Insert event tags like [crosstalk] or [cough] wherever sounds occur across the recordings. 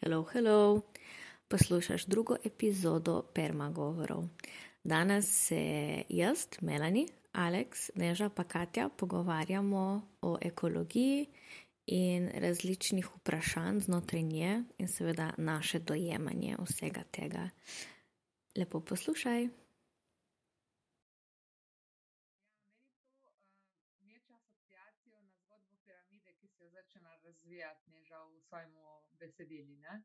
Hello, hello. Poslušaš drugo epizodo Permagovorov. Danes se jaz, Melanie, Alex, Neža pa Katja pogovarjamo o ekologiji in različnih vprašanj znotraj nje in seveda naše dojemanje vsega tega. Lepo poslušaj. razvijati neža v svojem besedili. Ne?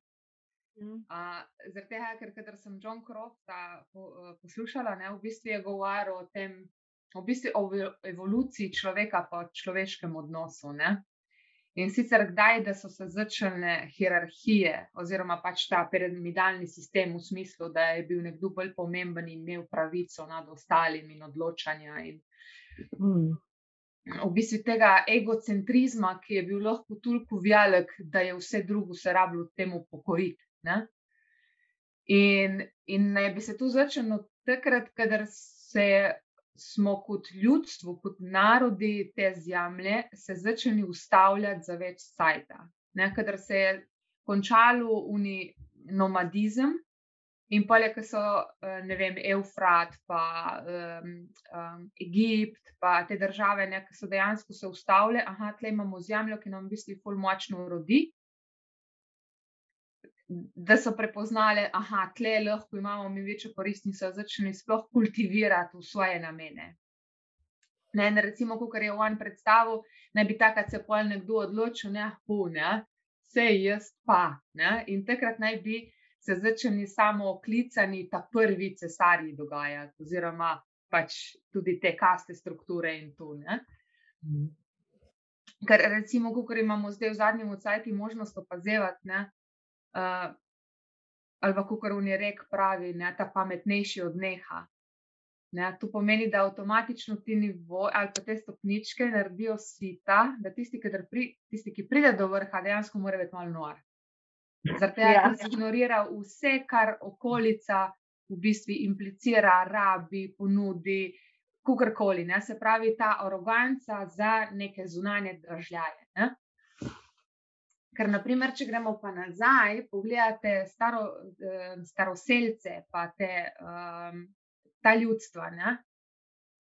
Mm. Uh, Zaradi tega, ker, ker sem John Crofta po, uh, poslušala, ne, v bistvu je govoril o tem, v bistvu o evoluciji človeka po človeškem odnosu. Ne? In sicer kdaj, da so se začele hierarhije, oziroma pač ta piramidalni sistem, v smislu, da je bil nekdo bolj pomemben in imel pravico nad ostalimi in odločanja. In, mm v bistvu tega egocentrizma, ki je bil lahko toliko velik, da je vse drugo se rabilo temu pokoriti. Ne? In, in naj bi se to začelo takrat, kadar se smo kot ljudstvo, kot narodi te zemlje, se začeli ustavljati za več sajta. Kadar se je končalo uni nomadizem, In pa je, ki so, eh, ne vem, Eufrat, pa um, um, Egipt, pa te države, ne, ki so dejansko se ustavile, aha, tle imamo zemljo, ki nam v bistvu ful močno rodi. Da so prepoznali, da tle lahko imamo mi večjo korist in so začeli sploh kultivirati v svoje namene. Ne, ne, recimo, kot je on predstavil, naj bi takrat se pol nekdo odločil, ne, hu, ne, vse jaz pa. Ne, in takrat naj bi se začeli samo oklicani ta prvi cesarji dogajati, oziroma pač tudi te kaste strukture in to. Mm. Ker recimo, ko imamo zdaj v zadnjem odcajti možnost opazevati, ne, uh, ali pa kako on je rek pravi, ne, ta pametnejši od neha. Ne, to pomeni, da avtomatično ti nivo ali pa te stopničke naredijo svita, da tisti, ki, pri, tisti, ki pride do vrha, dejansko mora biti malo nor. Tega, ja. ker se ignorira vse, kar okolica v bistvu implicira, rabi, ponudi, kakorkoli. Se pravi, ta aroganca za neke zunanje države. Ne? Ker, naprimer, če gremo pa nazaj, pogledate staro, eh, staroseljce, pa te, um, ta ljudstva. Ne?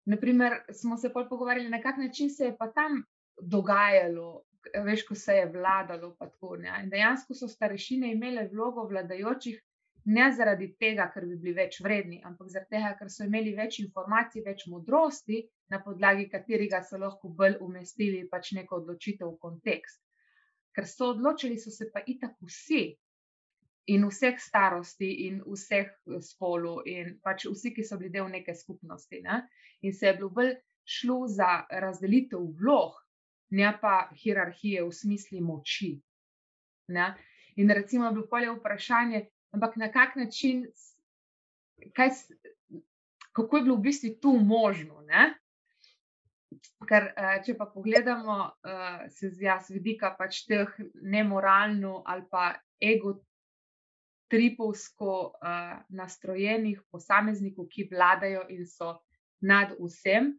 Naprimer, smo se pogovarjali, na kak način se je pa tam dogajalo, veš, ko se je vladalo. Tako, in dejansko so starešine imele vlogo vladajočih ne zaradi tega, ker bi bili več vredni, ampak zaradi tega, ker so imeli več informacij, več modrosti, na podlagi katerega so lahko bolj umestili pač neko odločitev v kontekst. Ker so odločili, so se pa itak vsi. In vseh starosti, in vseh eh, spolov, in pač vsi, ki so bili del neke skupnosti. Ne? In se je bilo bolj šlo za razdelitev vlog, ne pa hierarhije v smislu moči. Ne? In recimo, bi bilo vprašanje, ampak na kak način, kaj, kako je bilo v bistvu tu možno. Ne? Ker, eh, če pa pogledamo, eh, se z jaz vidika pač teh nemoralno ali pa ego. Tripovsko uh, nastrojenih posameznikov, ki vladajo in so nad vsem,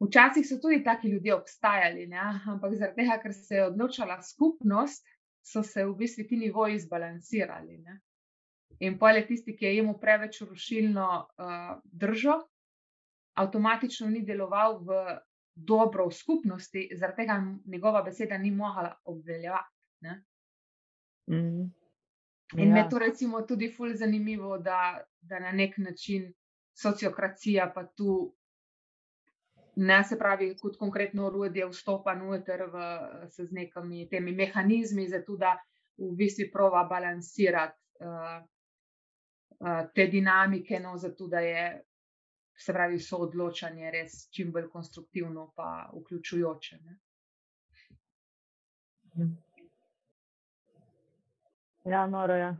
Včasih so tudi taki ljudje obstajali, ne? ampak zaradi tega, ker se je odločila skupnost, so se v bistvu ti nivoji zbalansirali. Ne? In pa je tisti, ki je imel preveč rušilno uh, držo, avtomatično ni deloval v dobro v skupnosti, zaradi tega njegova beseda ni mogla obveljati. Mm. In ja. me to recimo tudi fulj zanimivo, da, da na nek način sociokracija pa tu ne se pravi, kot konkretno urodje vstopa noter v, z nekimi temi mehanizmi, zato da v bistvu prova balansirati uh, uh, te dinamike, no, zato da je se pravi soodločanje res čim bolj konstruktivno in vključujoče. Ne. Ja, noro je.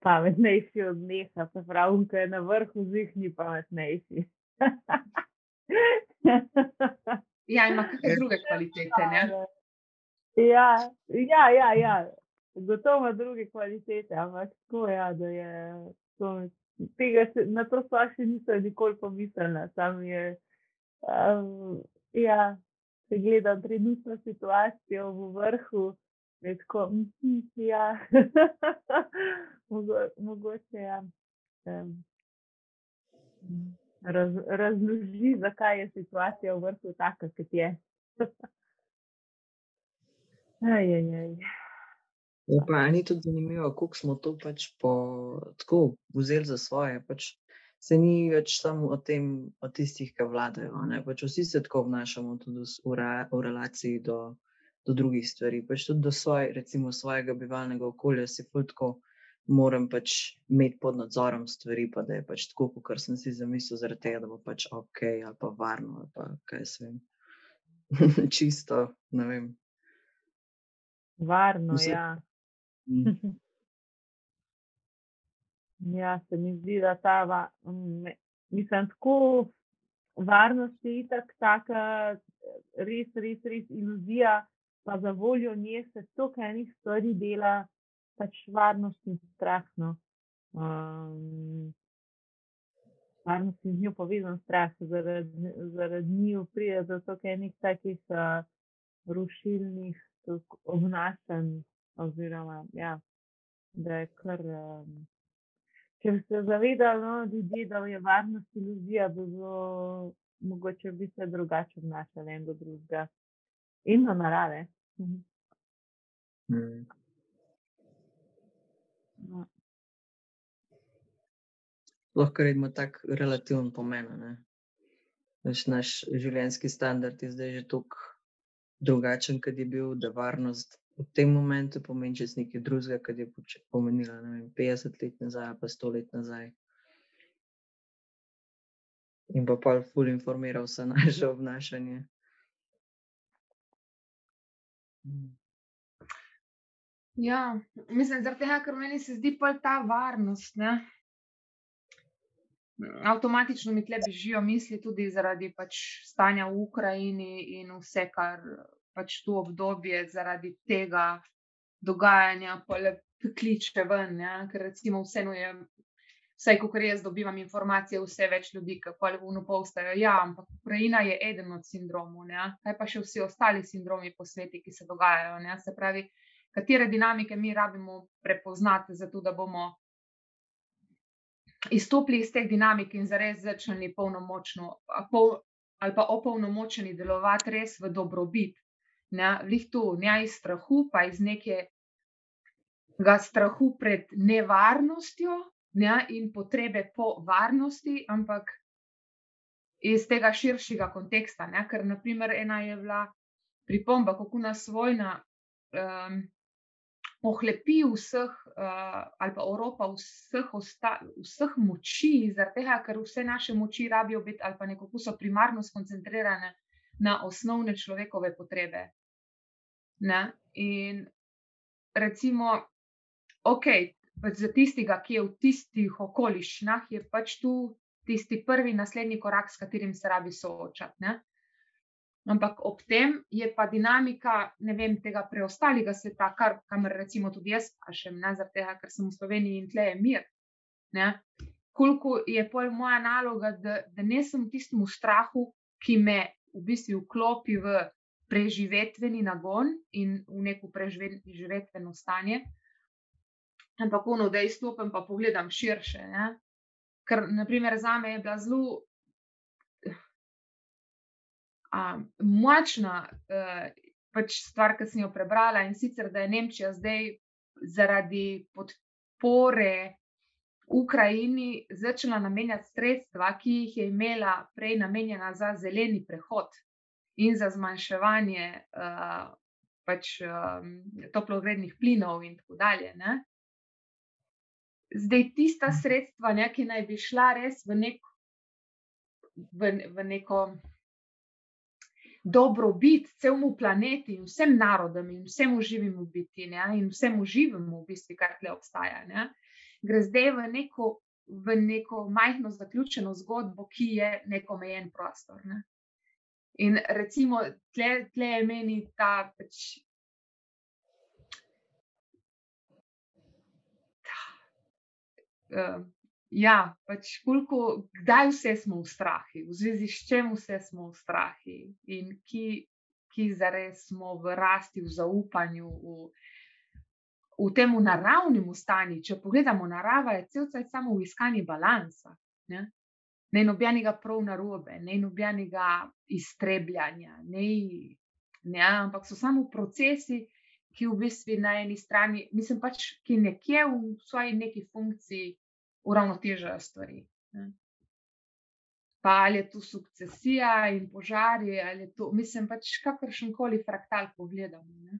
Pametnejši od neha, se pravi, ko je na vrhu zihni pametnejši. [laughs] [laughs] ja, ima kakšne druge kvalitete. Ne? Ja, ja, ja, ja. gotovo ima druge kvalitete, ampak tako je, ja, da je to. Tega se, na to sploh še nisem nikoli pomislila. Sam je, um, ja, se gleda trenutno situacijo v vrhu, Tako, mhm, ja. [laughs] Mogo, mogoče ja. Um, raz, razloži, zakaj je situacija v vrtu taka, kot je. aj, aj, aj. Ja, pa ni tudi zanimivo, kako smo to pač po, tako vzeli za svoje. Pač se ni več samo o tem, o tistih, ki vladajo. Pač vsi se tako obnašamo tudi v, v relaciji do, do drugih stvari. Pač tudi do svoj, recimo, svojega bivalnega okolja si tako, moram pač imeti pod nadzorom stvari, pa da je pač tako, kot sem si zamislil, zaradi tega, da bo pač ok ali pa varno ali pa kaj se vem. [laughs] Čisto, ne vem. Varno, Vse... ja. Mm. [laughs] ja, se mi zdi, da ta, va, mislim, tako varnost je itak taka, res, res, res iluzija, pa za voljo nje se toliko enih stvari dela, pač varnost in strah. No. Um, varnost in z njo povezan strah, zaradi, zaradi njih pride do toliko enih takih uh, rušilnih obnašanj, oziroma ja, da je kar. Um, Če bi se zavedali, no, ljudje, da je varnost iluzija, bi bilo mogoče bi se drugače obnašali do drugega in do narave. Mhm. Mm. No. Lahko rečemo tako relativen pomen. Naš življenjski standard je zdaj že tako drugačen, kot je bil, da varnost v tem momentu pomeni čez nekaj drugega, kot je pomenila vem, 50 let nazaj, pa 100 let nazaj. In pa pa ful informiral vse naše obnašanje. Ja, mislim, zaradi tega, ker meni se zdi pa ta varnost. Ne? Avtomatično mi tle bežijo misli tudi zaradi pač stanja v Ukrajini in vse, kar pač to obdobje zaradi tega dogajanja, kliče ven. Ne? Ker recimo vseeno je vsaj, ko jaz dobivam informacije, vse več ljudi, kako le vuno postajo. Ja, ampak Ukrajina je eden od sindromov, ne? kaj pa še vsi ostali sindromi po svetu, ki se dogajajo. Ne? Se pravi, katere dinamike mi rabimo prepoznati, zato da bomo izstopili iz teh dinamik in zares začeli polnomočno. Pol, Ali pa opolnomočeni delovati res v dobrobit, ne tu, ne iz strahu, pa iz nekega strahu pred nevarnostjo, ne, in potrebe po varnosti, ampak iz tega širšega konteksta. Ne, ker, naprimer, ena je bila pripomba, kako nas vojna um, ohlepi vseh, uh, ali pa Evropa vseh, osta, vseh moči, zaradi tega, ker vse naše moči rabijo biti ali pa nekako so primarno skoncentrirane na osnovne človekove potrebe. Ne? In recimo, ok, pač za tistega, ki je v tistih okoliščinah, je pač tu tisti prvi naslednji korak, s katerim se rabi soočati. Ne? Ampak ob tem je pa dinamika vem, tega preostalega sveta, kar kamer recimo tudi jaz pašem, zaradi tega, ker sem v Sloveniji in tle je mir. Ne? Koliko je pol moja naloga, da, da ne sem v tistem strahu, ki me v bistvu vklopi v preživetveni nagon in v neko preživetveno stanje, ampak ono, da izstopim, pa pogledam širše. Ne? Ker, naprimer, za me je bila zelo um, močna uh, pač stvar, ki sem jo prebrala in sicer, da je Nemčija zdaj zaradi podpore. Ukrajini začela namenjati sredstva, ki jih je imela prej namenjena za zeleni prehod in za zmanjševanje uh, pač, um, toplogrednih plinov, in tako dalje. Ne? zdaj tista sredstva, ne, ki naj bi šla res v, nek, v, v neko dobrobit celemu planetu in vsem narodom in vsemu živemu biti ne, in vsemu živemu, v bistvu, kar tle obstaja, ne, gre zdaj v neko, v neko majhno zaključeno zgodbo, ki je neko omejen prostor. Ne. In recimo, tle, tle je meni ta pač uh, ja, pač koliko, kdaj vse smo v strahu, v zvezi s čem vse smo v strahu in ki, ki zares smo v rasti, v zaupanju, v, v tem naravnem stanju. Če pogledamo, narava je cel cel samo v iskanju balansa. Ne, ne nobenega prav narobe, ne nobenega iztrebljanja, ne, ne, ampak so samo procesi, ki v bistvu na eni strani, mislim pač, ki nekje v svoji neki funkciji uravnotežajo stvari. Ne. Pa ali je to sukcesija in požari, ali je to, mislim, pač kakršen koli fraktal pogledamo. Ne.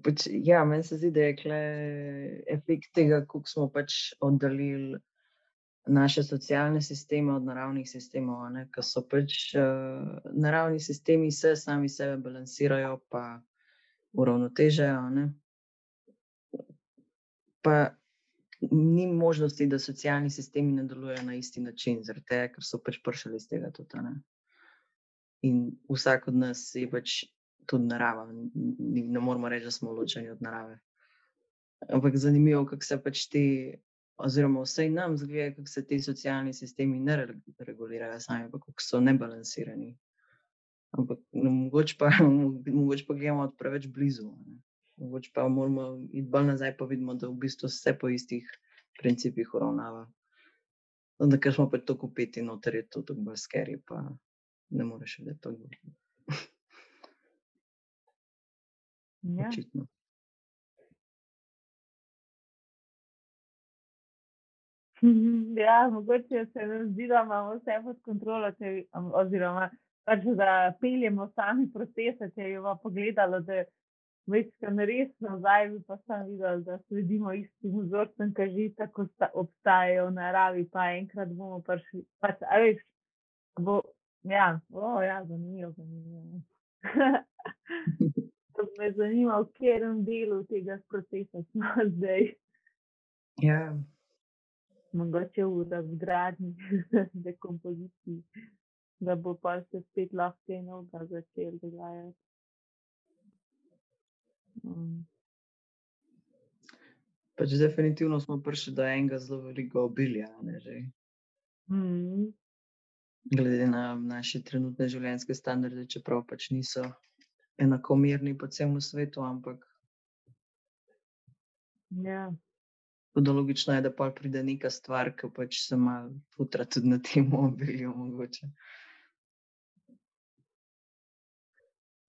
Pač, ja, meni se zdi, da je efekt tega, kako smo pač oddaljili naše socialne sisteme od naravnih sistemov, ker so pač uh, naravni sistemi, se sami sebe balansirajo, pa uravnotežajo. Ne? Pa ni možnosti, da socialni sistemi ne delujejo na isti način, tega, ker so pač prišli iz tega. Tudi, ne? In vsak od nas je pač tudi narava. Ne, ne moramo reči, da smo ločeni od narave. Ampak zanimivo kako se pač ti oziroma vse nam zgleda, kako se ti socialni sistemi ne regulirajo sami, kako so nebalansirani. Ampak no, mogoče pa, [laughs] mogoče pa gledamo od preveč blizu. Ne. Mogoče pa moramo iti bolj nazaj, pa vidimo, da v bistvu vse po istih principih uravnava. Da, ker smo pa tako upeti, noter je to tako bolj skeri, pa ne moreš vedeti to. [laughs] Ja. Očitno. [laughs] Ja, mogoče se nam zdi, da imamo vse pod kontrolo, če, oziroma pač, da peljemo sami procese. Če jo bomo pogledali, da je res nazaj, bi pa sam videl, da sledimo istim vzorcem, ki že tako obstajajo v naravi, pa enkrat bomo prišli. Pač, a veš, bo, ja, o, ja, zanimivo, zanimivo. [laughs] to me zanima, v katerem delu tega procesa smo [laughs] zdaj. Ja. Mogoče v razgradnji, [laughs] dekompoziciji, da bo pa se spet lahko enega začel dogajati. Um. Pač definitivno smo prišli do enega zelo velikega obilja. Mm. Glede na naše trenutne življenjske standarde, čeprav pač niso enakomerni po celem svetu, ampak. Ja. Tudi logično je, da pa pride neka stvar, ki pač se malo putra tudi na tem [laughs] obilju.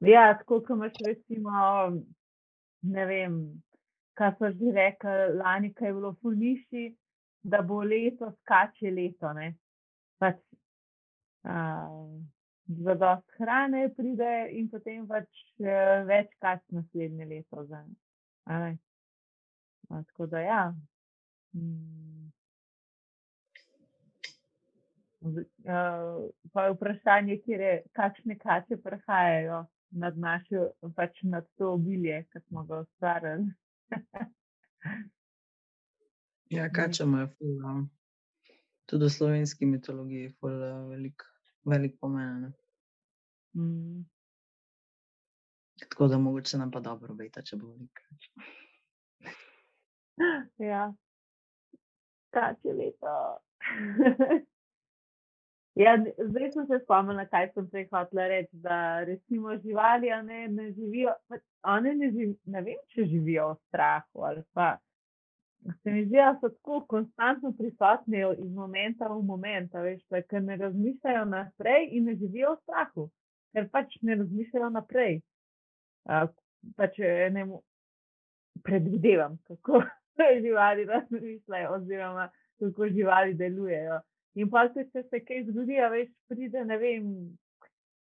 Ja, tako kot imaš, recimo, ne vem, kaj so že rekli, lani, kaj je bilo Fulniši, da bo leto skače leto. Pač, za dost hrane pride in potem pač uh, več kač naslednje leto. Tako da ja, Hmm. Pa je vprašanje, kje, kakšne kače prihajajo nad, našo, pač nad to obilje, ki smo ga ustvarjali. [laughs] ja, kače imajo no. tudi v slovenski mitologiji velik, velik pomen. Mm. Tako da mogoče nam pa dobro obeta, če bo veliko. [laughs] ja kače leto. [laughs] ja, zdaj sem se spomnila, kaj sem prej hotela reči. Da recimo živali ne, ne živijo, one ne, živ, ne vem, če živijo v strahu ali pa. Se mi zdi, da so tako konstantno prisotni iz momenta v moment, ker ne razmišljajo naprej in ne živijo v strahu, ker pač ne razmišljajo naprej. Uh, pač ne predvidevam, kako [laughs] živali razmišljajo, oziroma kako živali delujejo. In pa se, če se kaj zgodi, veš, pride, ne vem,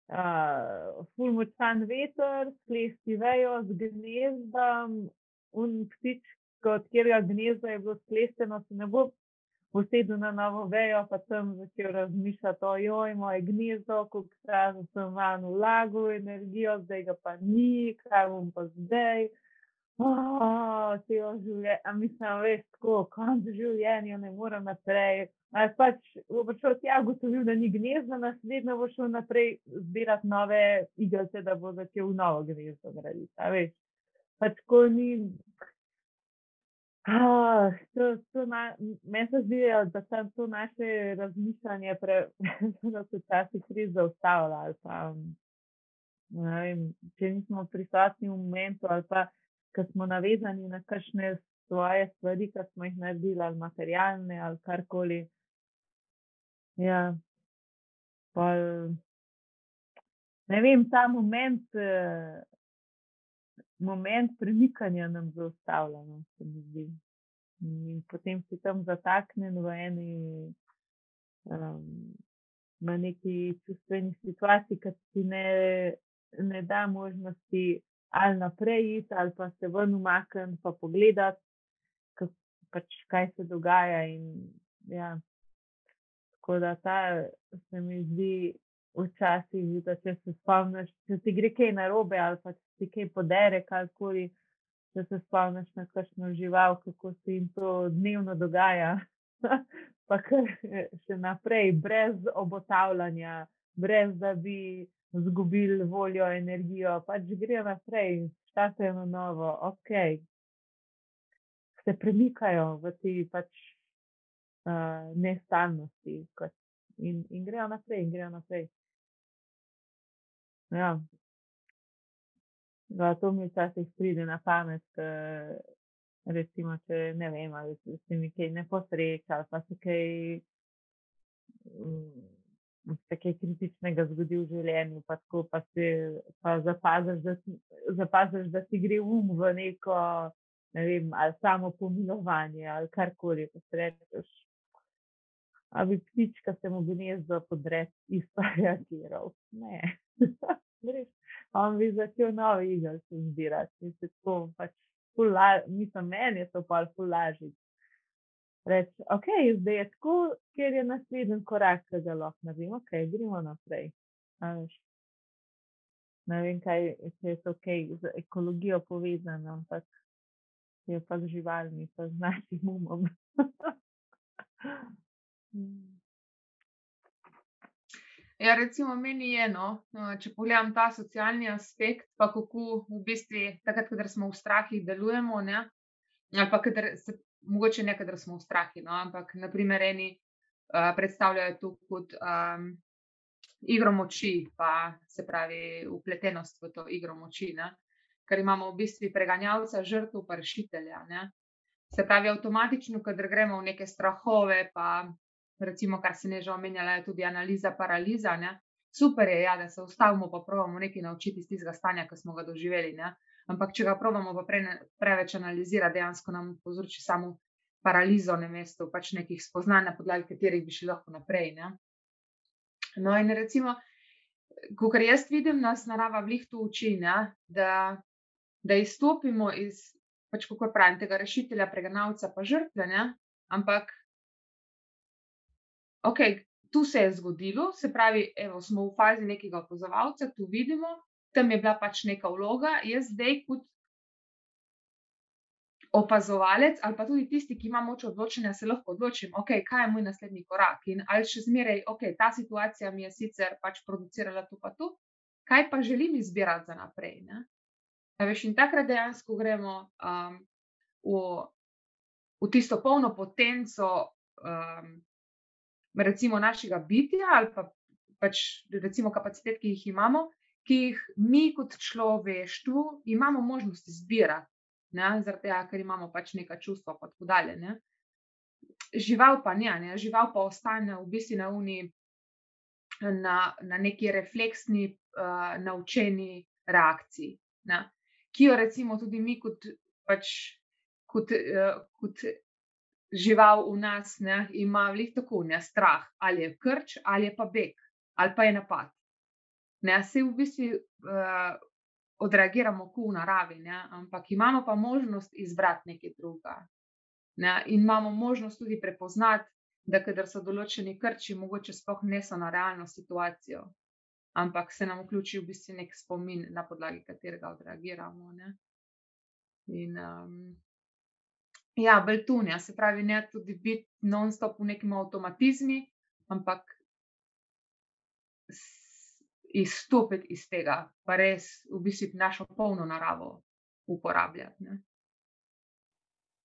uh, fulmočan veter, sklesti vejo z gnezdom, un ptič, od katerega gnezda je bilo sklesteno, se ne bo posedel na novo vejo, pa tam začel razmišljati, ojoj, moje gnezdo, koliko sem vam vlagal energijo, zdaj ga pa ni, kaj bom pa zdaj celo življenje, a mislim, veš, tako, konc življenja, ne morem naprej. Pač bo šel tja, ugotovil, da ni gnezdo, naslednjo bo šel naprej zbirati nove igelce, da bo začel novo gnezdo graditi. Pač, ko ni. Ah, to, to na, meni se zdi, ja, da se to naše razmišljanje pre, da se včasih res zaustavlja. ali Pa, vem, če nismo prisotni v momentu, ali pa ker smo navezani na kakšne svoje stvari, ki smo jih naredili, ali materialne, ali karkoli. Ja, pol, ne vem, ta moment, eh, moment premikanja nam zaustavlja, no, se mi zdi. In potem si tam zataknjen v eni, um, na neki čustveni situaciji, ki ti ne, ne da možnosti ali naprej iti, ali pa se ven umakniti, pa pogledati, kak, pač, kaj se dogaja. In, ja. Tako da ta se mi zdi včasih, da če se spomniš, če ti gre kaj narobe ali pa če ti kaj podere, karkoli, da se spomniš na kakšno žival, kako se jim to dnevno dogaja. [laughs] pa kar še naprej, brez obotavljanja, brez da bi izgubili voljo, energijo, pač grejo naprej, štartajo na novo, ok. Se premikajo v te pač uh, nestalnosti kot, in, in grejo naprej, in grejo naprej. Ja. Da, to mi včasih pride na pamet, ke, recimo, če ne vem, ali se mi kaj ne posreča, ali pa se kaj, mm, se kaj kritičnega zgodi v življenju, pa tako, pa se pa zapaziš, da, zapaziš, da ti gre um v neko, ne vem, ali samo pomilovanje, ali karkoli, pa si rečeš, a bi ptička se mu gnezdo podreti [laughs] isto reagiral. Ne. [laughs] Res, on bi začel nove igre se zbirati se pač fula, mislim, meni je to pa ful lažje. Reči, ok, zdaj je tako, ker je naslednji korak, ki ga lahko naredim, ok, gremo naprej. Ne vem, kaj je to ok z ekologijo povezano, ampak je pa z živalmi, pa z našim umom. [laughs] Ja, recimo, meni je eno, če pogledam ta socialni aspekt, pa kako v bistvu takrat, ko smo v strahih, delujemo. Ne? Ali pa kadar se, mogoče ne, kadar smo v strahih, no? ampak naprimer eni uh, predstavljajo to kot um, igro moči, pa se pravi upletenost v to igro moči, ne? ker imamo v bistvu preganjalca, žrtev, pa rešitelja. Ne? Se pravi, avtomatično, kadar gremo v neke strahove, pa recimo, kar se ne že omenjala, je tudi analiza paraliza. Ne? Super je, ja, da se ustavimo, pa pravimo nekaj naučiti iz tistega stanja, ki smo ga doživeli. Ne? Ampak, če ga pravimo pa pre, preveč analizirati, dejansko nam povzroči samo paralizo na mestu, pač nekih spoznanj, na podlagi katerih bi šli lahko naprej. Ne? No, in recimo, kar jaz vidim, nas narava vlih to uči, ne? da, da izstopimo iz, pač kako pravim, tega rešitelja, preganavca, pa žrtve, ne? ampak ok, tu se je zgodilo, se pravi, evo, smo v fazi nekega opozovalca, tu vidimo, tam je bila pač neka vloga, jaz zdaj kot opazovalec ali pa tudi tisti, ki ima moč odločanja, se lahko odločim, ok, kaj je moj naslednji korak in ali še zmeraj, ok, ta situacija mi je sicer pač producirala to pa to, kaj pa želim izbirati za naprej. Ne? Veš, in takrat dejansko gremo um, v, v tisto polno potenco um, recimo našega bitja ali pa pač recimo kapacitet, ki jih imamo, ki jih mi kot človeštvo imamo možnost izbirati, zaradi tega, ker imamo pač neka čustva in tako dalje. Ne? Žival pa ne, ne, žival pa ostane v bistvu na uni. Na, na neki refleksni, uh, naučeni reakciji, ne? ki jo recimo tudi mi, kot, pač, kot, uh, kot žival v nas ne, ima velik tako ne strah, ali je krč, ali je pa beg, ali pa je napad. Ne, se v bistvu uh, odreagiramo kot v naravi, ne, ampak imamo pa možnost izbrati nekaj drugega. Ne, in imamo možnost tudi prepoznati, da kadar so določeni krči, mogoče sploh ne so na realno situacijo, ampak se nam vključi v bistvu nek spomin, na podlagi katerega odreagiramo. Ne. In um, Ja, beltunja, se pravi, ne tudi biti non-stop v nekem avtomatizmu, ampak izstopiti iz tega, pa res v bistvu našo polno naravo uporabljati. Ne?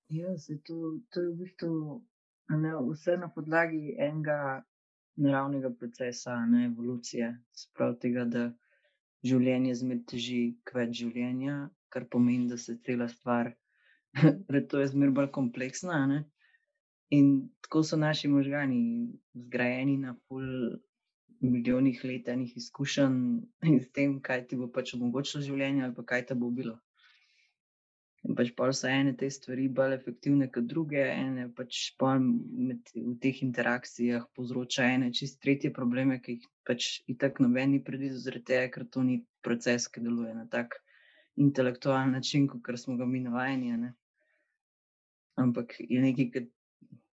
Ja, se to, to je v bistvu ne, vse na podlagi enega naravnega procesa, ne evolucije. Sprav tega, da življenje zmed teži k več življenja, kar pomeni, da se cela stvar, [laughs] to je zmer bolj kompleksna. Ne? In tako so naši možgani zgrajeni na pol milijonih let enih izkušenj in s tem, kaj ti bo pač omogočilo življenje ali pa kaj te bo bilo. In pač pol so ene te stvari bolj efektivne kot druge, ene pač med, v teh interakcijah povzroča ene čist tretje probleme, ki jih pač itak noben ni predvidel, zaradi tega, ker to ni proces, ki deluje na tak intelektualen način, kot smo ga mi navajeni. Ne? Ampak je nekaj, ki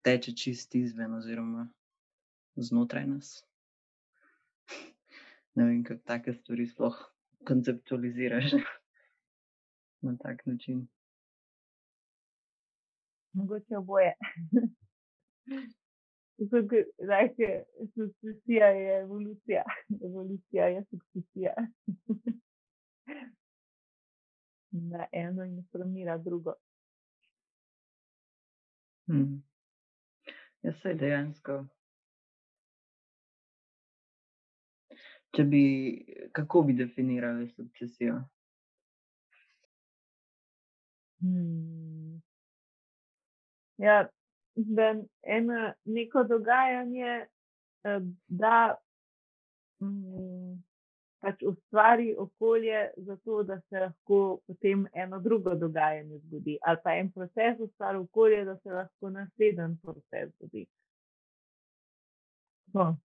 teče čist izven oziroma znotraj nas. Ne vem, kako take stvari sploh konceptualiziraš na tak način. Mogoče oboje. [laughs] Reče, sukcesija je evolucija, evolucija je sukcesija. [laughs] Na eno informira drugo. Hmm. Jaz se dejansko. Če bi, kako bi definirali sukcesijo? Hmm. Ja, da eno neko dogajanje, eh, da mm, pač ustvari okolje, zato da se lahko potem eno drugo dogajanje zgodi, ali pa en proces ustvari okolje, da se lahko naslednji proces zgodi. No.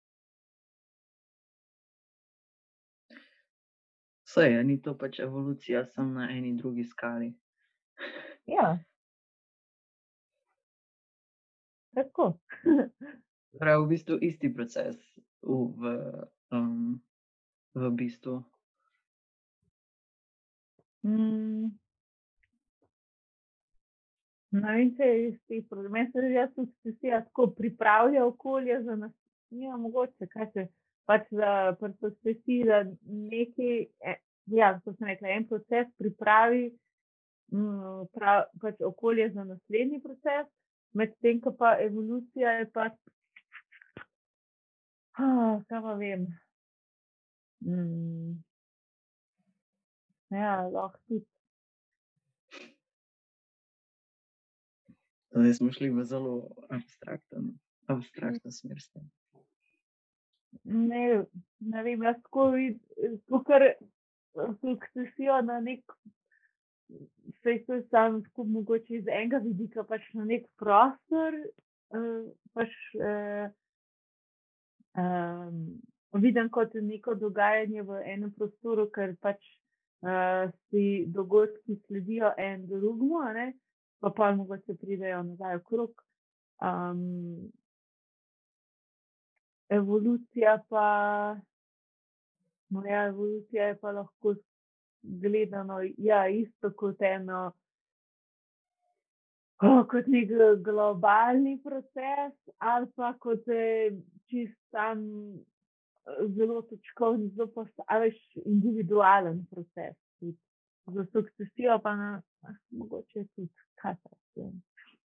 Vse je, ni to pač evolucija, samo na eni drugi skali. Ja. Tako. Prav v bistvu isti proces v, v, um, v bistvu. Mm. No, in če je isti problem, meni se zdi, da se vsi tako pripravlja okolje za nas. Ja, mogoče, kaj se pač za procesi, da nekaj, eh, ja, kot sem rekla, en proces pripravi Mm, prav, pač okolje za naslednji proces, medtem ko pa evolucija je pač, oh, kaj pa vem. Mm. Ja, lahko tudi. Zdaj smo šli v zelo abstrakten, abstraktno smer. Ne, ne vem, jaz tako vidim, ker sukcesijo na nek vse to je samo skupaj, mogoče iz enega vidika, pač na nek prostor. Uh, pač, uh, um, vidim kot neko dogajanje v enem prostoru, ker pač uh, si dogodki sledijo en drugemu, pa pa mogoče pridejo nazaj okrog. Um, evolucija pa. Moja evolucija je pa lahko gledano, ja, isto kot eno, oh, kot nek globalni proces, ali pa kot čist tam zelo točkovni, zelo postaviš individualen proces. Za sukcesijo pa na, mogoče tudi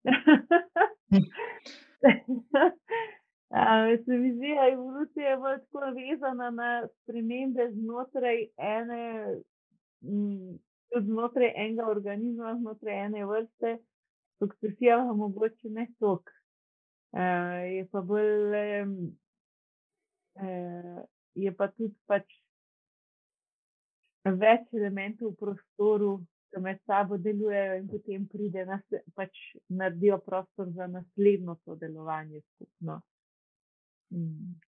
[laughs] katastrofen. Se mi zdi, da je evolucija bolj tako vezana na spremembe znotraj ene tudi znotraj enega organizma, znotraj ene vrste, sukcesija pa mogoče ne tok. Uh, je pa bolj, uh, je pa tudi pač več elementov v prostoru, ki med sabo delujejo in potem pride na, pač naredijo prostor za naslednjo sodelovanje skupno. Mm.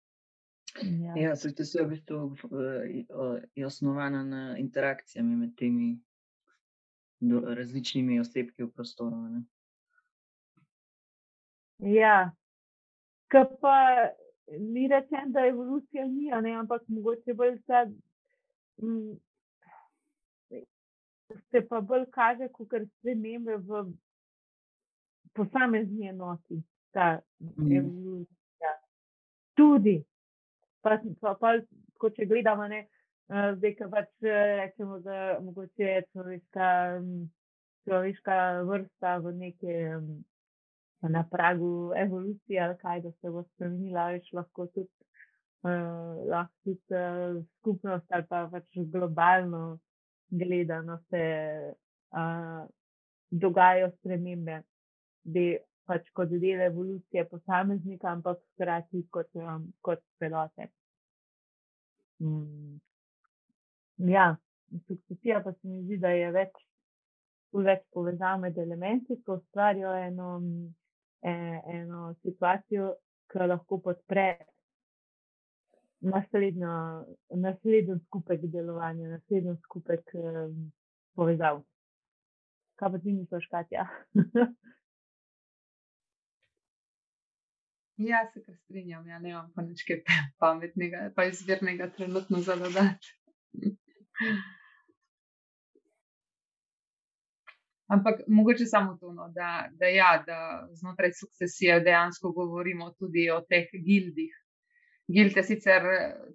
Ja, ja se to je v bistvu je osnovana na interakcijami med temi različnimi osebki v prostoru. Ne? Ja, kar pa ni rečen, da evolucija ni, ne, ampak mogoče bolj ta. Mm, se pa bolj kaže, kot spremembe v posamezni enoti, ta mm. evolucija. Tudi, pa, pa, pa ko če gledamo, ne, zdaj, ki pač rečemo, da mogoče je človeška človeška vrsta v nekem na pragu evolucije, ali kaj, da se bo spremenila, več lahko tudi, uh, lahko tudi uh, skupnost ali pa pač globalno gledano se uh, dogajajo spremembe, da pač kot del evolucije posameznika, ampak hkrati kot, um, kot celote. Mm. Ja, sukcesija pa se mi zdi, da je več, več povezav med elementi, ki ustvarjajo eno, e, eno situacijo, ki lahko podpre naslednji skupek delovanja, naslednji skupek um, povezav. Kaj pa ti misliš, Katja? [laughs] Ja, se kar strinjam, ja, ne imam pa nič pametnega, pa izvirnega trenutno za dodati. Ampak mogoče samo to, no, da, da, ja, da znotraj sukcesije dejansko govorimo tudi o teh gildih. Gild je sicer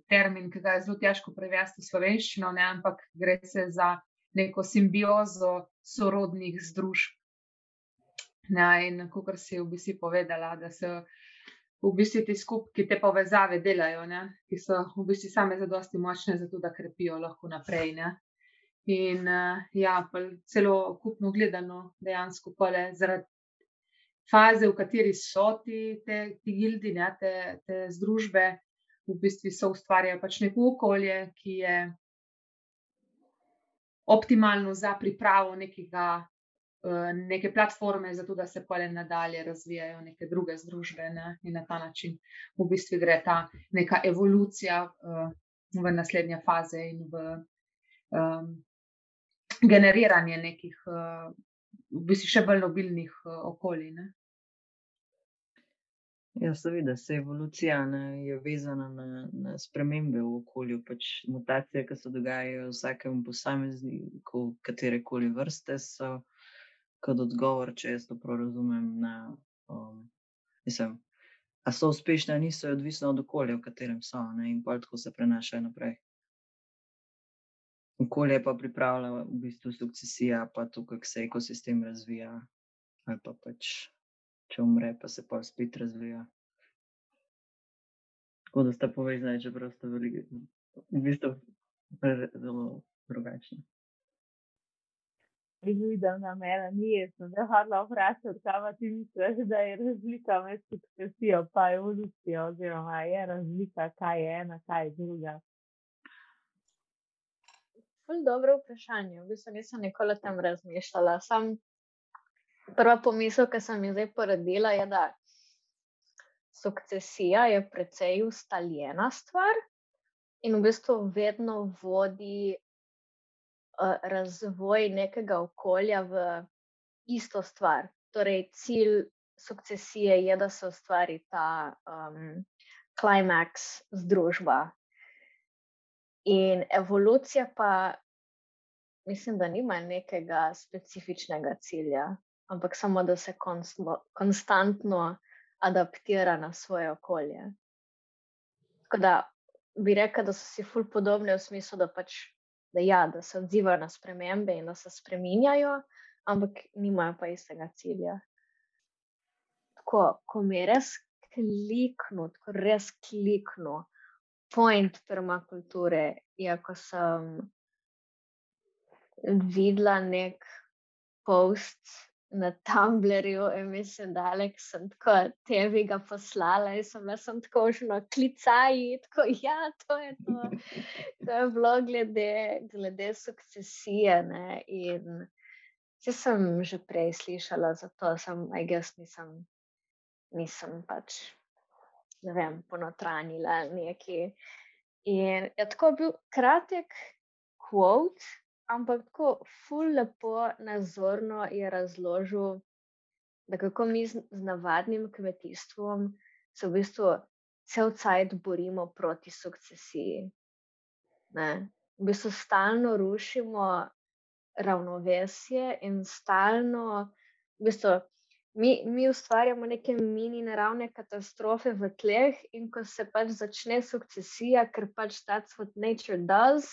termin, ki ga je zelo težko prevesti v slovenščino, ne, ampak gre se za neko simbiozo sorodnih združb. Ja, in kot si v bistvu povedala, da se v bistvu ti skupki te povezave delajo, ne? ki so v bistvu same za dosti močne, zato da krepijo lahko naprej. Ne? In uh, ja, celo kupno gledano, dejansko pole zaradi faze, v kateri so ti, te, ti gildi, ne, te, te združbe, v bistvu so ustvarjajo pač neko okolje, ki je optimalno za pripravo nekega neke platforme, zato da se pole nadalje razvijajo neke druge združbe ne? in na ta način v bistvu gre ta neka evolucija uh, v naslednje faze in v um, generiranje nekih uh, v bistvu še bolj nobilnih uh, okolij. Ne? Ja, seveda se evolucija ne, je vezana na, na spremembe v okolju, pač mutacije, ki se dogajajo vsakemu posamezniku, katere koli vrste so kot odgovor, če jaz to prav razumem. Na, um, mislim, a so uspešni, ali niso, odvisno od okolja, v katerem so, ne, in pa tako se prenašajo naprej. Okolje pa pripravlja v bistvu sukcesija, pa to, kako se ekosistem razvija, ali pa pač, če umre, pa se pa spet razvija. Tako da sta povezani, čeprav sta veliki, v bistvu zelo drugačni videl na mene, ni jaz, da hodila vprašati, kaj ti misliš, da je razlika med sukcesijo in evolucijo, oziroma je razlika, kaj je ena, kaj je druga. Ful dobro vprašanje, v bistvu nisem nikoli o tem razmišljala. Sam prva pomisel, ki sem jo zdaj porodila, je, da sukcesija je precej ustaljena stvar in v bistvu vedno vodi razvoj nekega okolja v isto stvar. Torej, cilj sukcesije je, da se ustvari ta um, klimaks združba. In evolucija pa, mislim, da nima nekega specifičnega cilja, ampak samo, da se konstlo, konstantno adaptira na svoje okolje. Tako da bi rekel, da so si ful podobne v smislu, da pač da, ja, da se odzivajo na spremembe in da se spremenjajo, ampak nimajo pa istega cilja. Tako, ko mi je res kliknil, ko res kliknil, point permakulture je, ko sem videla nek post na Tumblrju in mislim, da Alek sem tako tebi ga poslala in sem jaz tako že na klicaji, tako [laughs] ja, to je to. To je bilo glede, glede sukcesije ne? in če sem že prej slišala za to, sem, aj jaz nisem, nisem pač, ne vem, ponotranila neki. In je tako bil kratek quote, ampak tako ful lepo, nazorno je razložil, da kako mi z, z navadnim kmetijstvom se v bistvu cel cajt borimo proti sukcesiji. Ne? V bistvu stalno rušimo ravnovesje in stalno, v bistvu, mi, mi ustvarjamo neke mini naravne katastrofe v tleh, in ko se pač začne sukcesija, ker pač that's what nature does,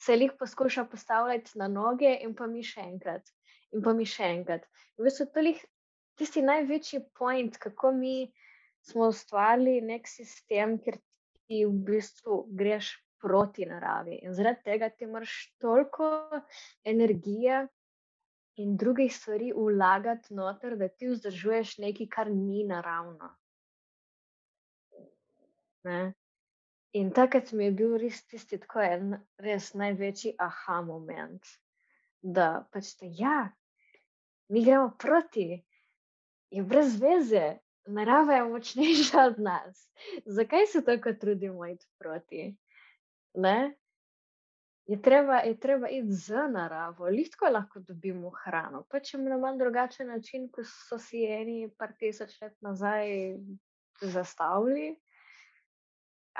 se jih poskuša postavljati na noge, in pa mi še enkrat, in pa mi še enkrat. In v bistvu to je tisti največji point, kako mi smo ustvarili nek sistem, kjer ti v bistvu greš proti naravi. In zaradi tega ti moraš toliko energije in drugih stvari vlagati noter, da ti vzdržuješ nekaj, kar ni naravno. Ne? In takrat mi je bil res tisti tako en res največji aha moment, da pač te, ja, mi gremo proti, je brez veze, narava je močnejša od nas. Zakaj se tako trudimo iti proti? Ne? Je treba, je treba iti z naravo, lahko lahko dobimo hrano, pač na malo drugačen način, kot so si eni par tisoč let nazaj zastavili.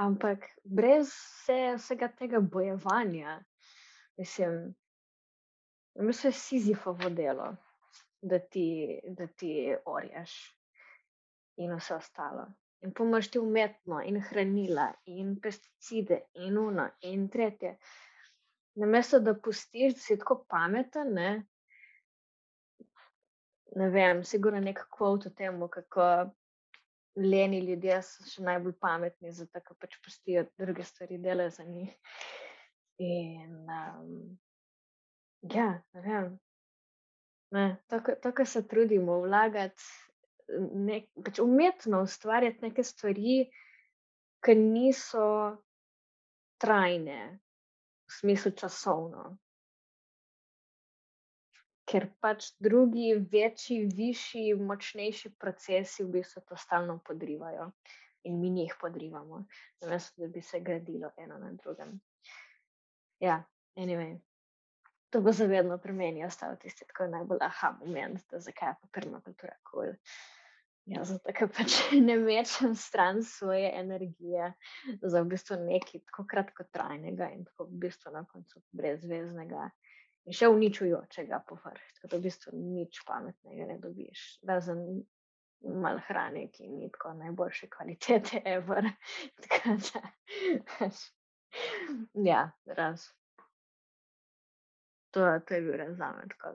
Ampak brez vse, vsega tega bojevanja, mislim, mislim, je Sizifovo delo, da ti, da ti orješ in vse ostalo. In pomoč ti umetno, in hranila, in pesticide, in uno, in tretje. Na mesto, da pustiš, da si tako pameten, ne, ne vem, sigurno nek kvot o tem, kako leni ljudje so še najbolj pametni, zato ker pač pustijo druge stvari delati za njih. In um, ja, ne vem. Ne, tako, tako se trudimo vlagati, nek, pač umetno ustvarjati neke stvari, ki niso trajne, v smislu časovno ker pač drugi, večji, višji, močnejši procesi v bistvu to stalno podrivajo in mi jih podrivamo, namesto da bi se gradilo eno na drugem. Ja, anyway. To bo zavedno pri meni ostalo tisti tako najbolj aha moment, da zakaj je pa permakultura kul. Cool. Ja, zato, ker pač [laughs] ne mečem stran svoje energije za v bistvu nekaj tako kratkotrajnega in tako v bistvu na koncu brezveznega in še uničujočega povrh. Tako da v bistvu nič pametnega ne dobiš, razen malo hrane, ki ni tako najboljše kvalitete, ever. [laughs] tako da, ja, raz. To, to je bil res za me tako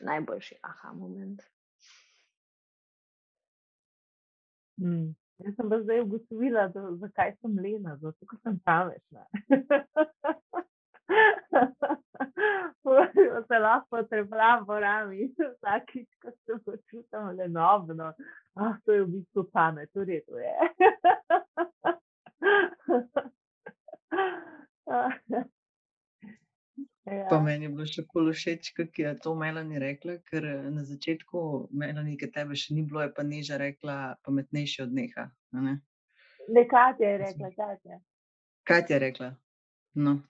najboljši aha moment. Hmm. Jaz sem pa zdaj ugotovila, zakaj sem lena, zato ker sem pametna. [laughs] [laughs] se lahko trepla po rami, vsakič, ko se počutim lenobno. Ah, to je v bistvu pamet, v redu je. [laughs] Pa ja. meni je bilo še polo všeč, kako je to Melani rekla, ker na začetku Melani, ki tebe še ni bilo, je pa Neža rekla pametnejši od neha. Ne, ne Katja je rekla, Katja. Katja je rekla. No.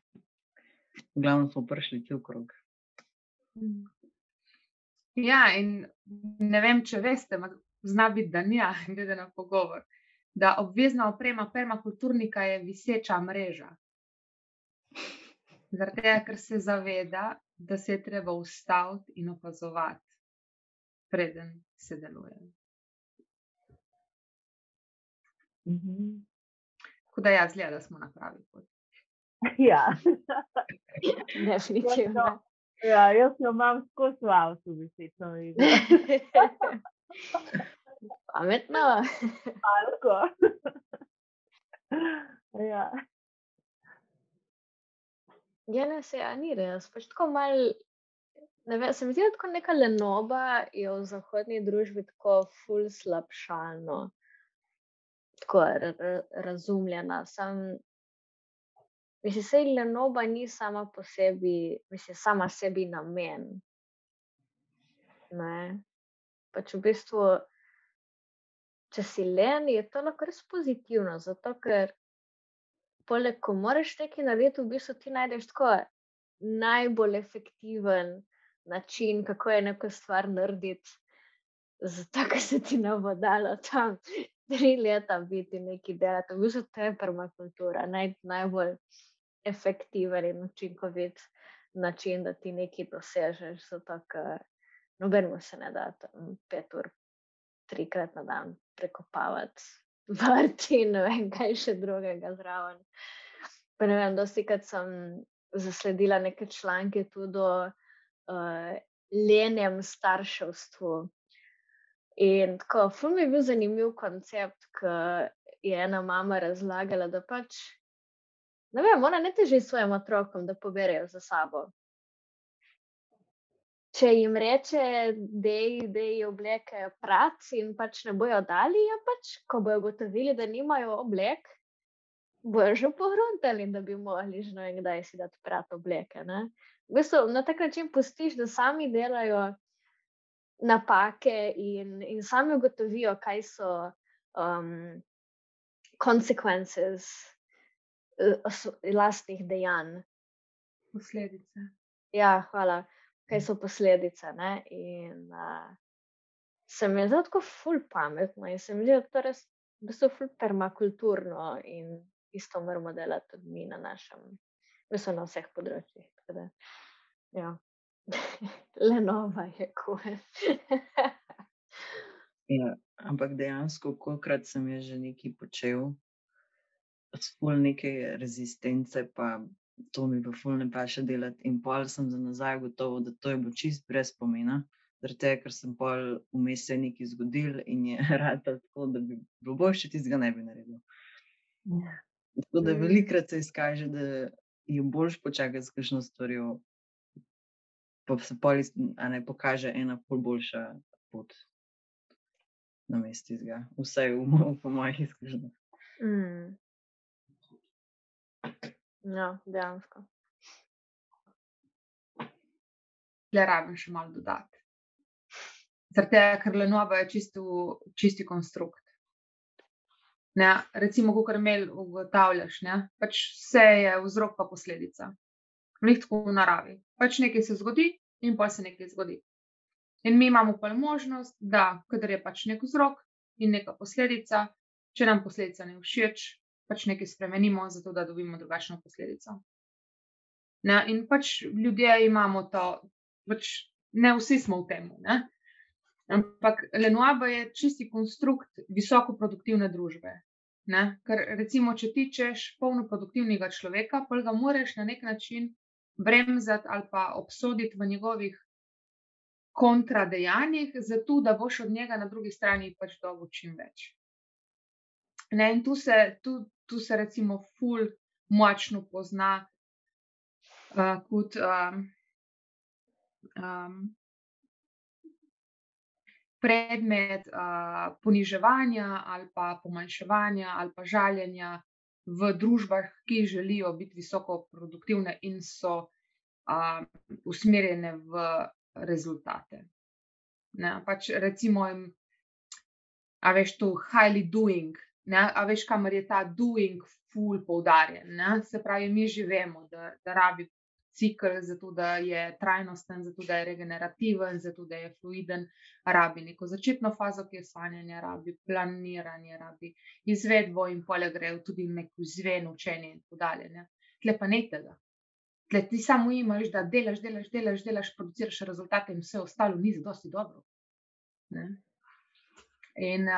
V glavnem smo prišli cel krog. Mm. Ja, in ne vem, če veste, zna biti, da nija, glede na pogovor, da obvezna oprema permakulturnika je viseča mreža. Zaradi tega, ker se zaveda, da se je treba ustaviti in opazovati, preden se deluje. Mhm. Tako da, ja, zgleda, da smo na pravi poti. [laughs] Ja, definitivno. Ja, jaz jo imam skozi v avtu, visečno vidim. Pametno. Alko. [laughs] ja. Ja, ne se, a ni res. Pač tako mal, ne vem, se mi zdi, da tako neka lenoba je v zahodni družbi tako ful slabšalno. Tako razumljena. Sam Mislim, da je lenoba ni sama po sebi, mislim, sama sebi namen. Ne? Pač v bistvu, če si len, je to lahko res pozitivno, zato ker poleg, ko moraš nekaj narediti, v bistvu ti najdeš tako najbolj efektiven način, kako je neko stvar narediti. Zato, ker se ti ne bo dalo tam tri leta biti neki delati. V bistvu to je permakultura, naj, najbolj efektiven in učinkovit način, da ti nekaj dosežeš. Zato, ker nobenemu se ne da tam pet ur, trikrat na dan prekopavati, [laughs] vrti in ne vem, kaj še drugega zraven. Pa ne vem, dosti krat sem zasledila neke članke tudi o uh, lenjem starševstvu. In tako, fum je bil zanimiv koncept, ki je ena mama razlagala, da pač, ne vem, ona ne teži svojim otrokom, da poberejo za sabo. Če jim reče, da je obleke prac in pač ne bojo dali, je pač, ko bojo gotovili, da nimajo oblek, bojo že pohruntali, da bi mogli že ne kdaj si dati prat obleke. V bistvu, na tak način pustiš, da sami delajo napake in, in sami ugotovijo, kaj so um, konsekvence uh, lastnih dejanj. Posledice. Ja, hvala. Kaj so posledice. Ne? In uh, se mi zdi tako ful pametno in se mi zdi, da to res v bistvu ful permakulturno in isto moramo delati tudi mi na našem, mislim, na vseh področjih. Ja. [laughs] Le nova je kul. [laughs] ja, ampak dejansko, kolikrat sem jaz že nekaj počel, spol neke rezistence, pa to mi pa ful ne pa še delati. In pol sem za nazaj gotovo, da to je bo čist brez pomena. Zato, ker sem pol vmes se nekaj zgodil in je [laughs] rad tako, da bi bilo bolj, če tistega ne bi naredil. Ja. Tako da mm. velikrat se izkaže, da je boljš počakati z kakšno stvarjo, pa se poli, a ne pokaže ena pol boljša pot na mestu izga. Vse je v, po mojih izkušnjah. Mm. Ja, dejansko. Le rabim še malo dodati. Zato, ker lenova je čisto, čisti konstrukt. Ne, recimo, kot imel ugotavljaš, ne, pač vse je vzrok pa posledica. Tako v naravi. Pač nekaj se zgodi, in pa se nekaj zgodi. In mi imamo pa možnost, da, kadar je pač nek vzrok in neka posledica, če nam posledica ne všeč, pač nekaj spremenimo, zato da dobimo drugačno posledico. Ne? In pač ljudje imamo to, pač ne vsi smo v tem. Ampak Lenoabo je čisti konstrukt visoko produktivne družbe. Ne? Ker recimo, če ti češ polno produktivnega človeka, pa ga moraš na nek način bremzati ali pa obsoditi v njegovih kontradejanjih, zato da boš od njega na drugi strani pač dobil čim več. Ne, in tu se, tu, tu se recimo ful močno pozna uh, kot um, um, predmet uh, poniževanja ali pa pomanjševanja ali pa žaljenja v družbah, ki želijo biti visoko produktivne in so uh, usmerjene v rezultate. Ne, pač recimo, jim, a veš, to highly doing, ne, a veš, kamor je ta doing full poudarjen. Ne, se pravi, mi živimo, da, da rabi cikl, zato da je trajnosten, zato da je regenerativen, zato da je fluiden, rabi neko začetno fazo, ki je sanjanje, rabi planiranje, rabi izvedbo in pole grejo tudi neko zven učenje in tako dalje. Tle pa ne tega. Tle ti samo imaš, da delaš, delaš, delaš, delaš, produciraš rezultate in vse ostalo ni za dosti dobro. Ne? In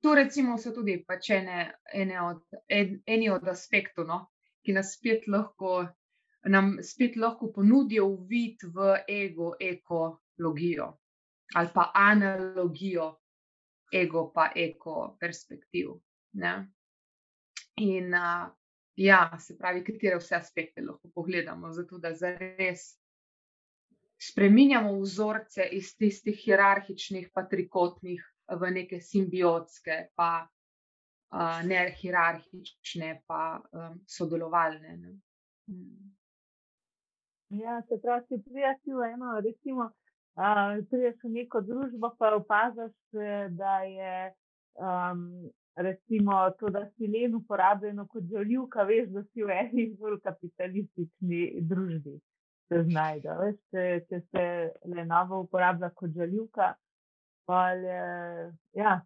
to recimo so tudi pač ene, ene od, en, eni od aspektov, no, ki nas spet lahko nam spet lahko ponudijo vid v ego, ekologijo ali pa analogijo ego, pa eko perspektiv. Ne? In uh, ja, se pravi, katere vse aspekte lahko pogledamo, zato da zares spreminjamo vzorce iz tistih hierarhičnih, pa trikotnih v neke simbiotske, pa uh, ne hierarhične, pa um, sodelovalne. Ne? Hmm. Ja, se pravi, če priješ v eno, recimo, uh, priješ v neko družbo, pa opaziš, da je um, recimo, to, da si len uporabljeno kot žaljivka, veš, da si v eni bolj kapitalistični družbi. Se znajde, veš, če, če se le novo uporablja kot žaljivka, pa je, ja,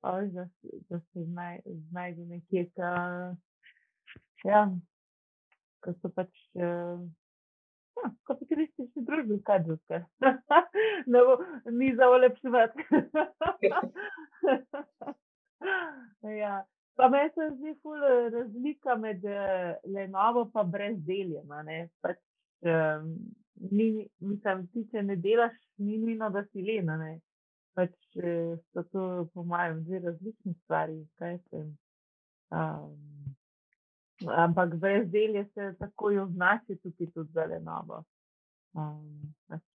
pa veš, da, da se znaj, znajde nekje, ka, ja, ko so pač. Uh, kapitalistični družbi, kaj drugega. [laughs] ne bo ni za olepševati. [laughs] ja. Pa meni se zdi ful eh, razlika med uh, lenovo in brezdeljem. Pač, um, ni, mislim, ti, če ne delaš, ni nujno, da si len. a ne. Pač uh, so to, po mojem, dve različni stvari. kaj jaz vem. Um, ampak brezdelje se takoj označi tudi za lenovo. Um,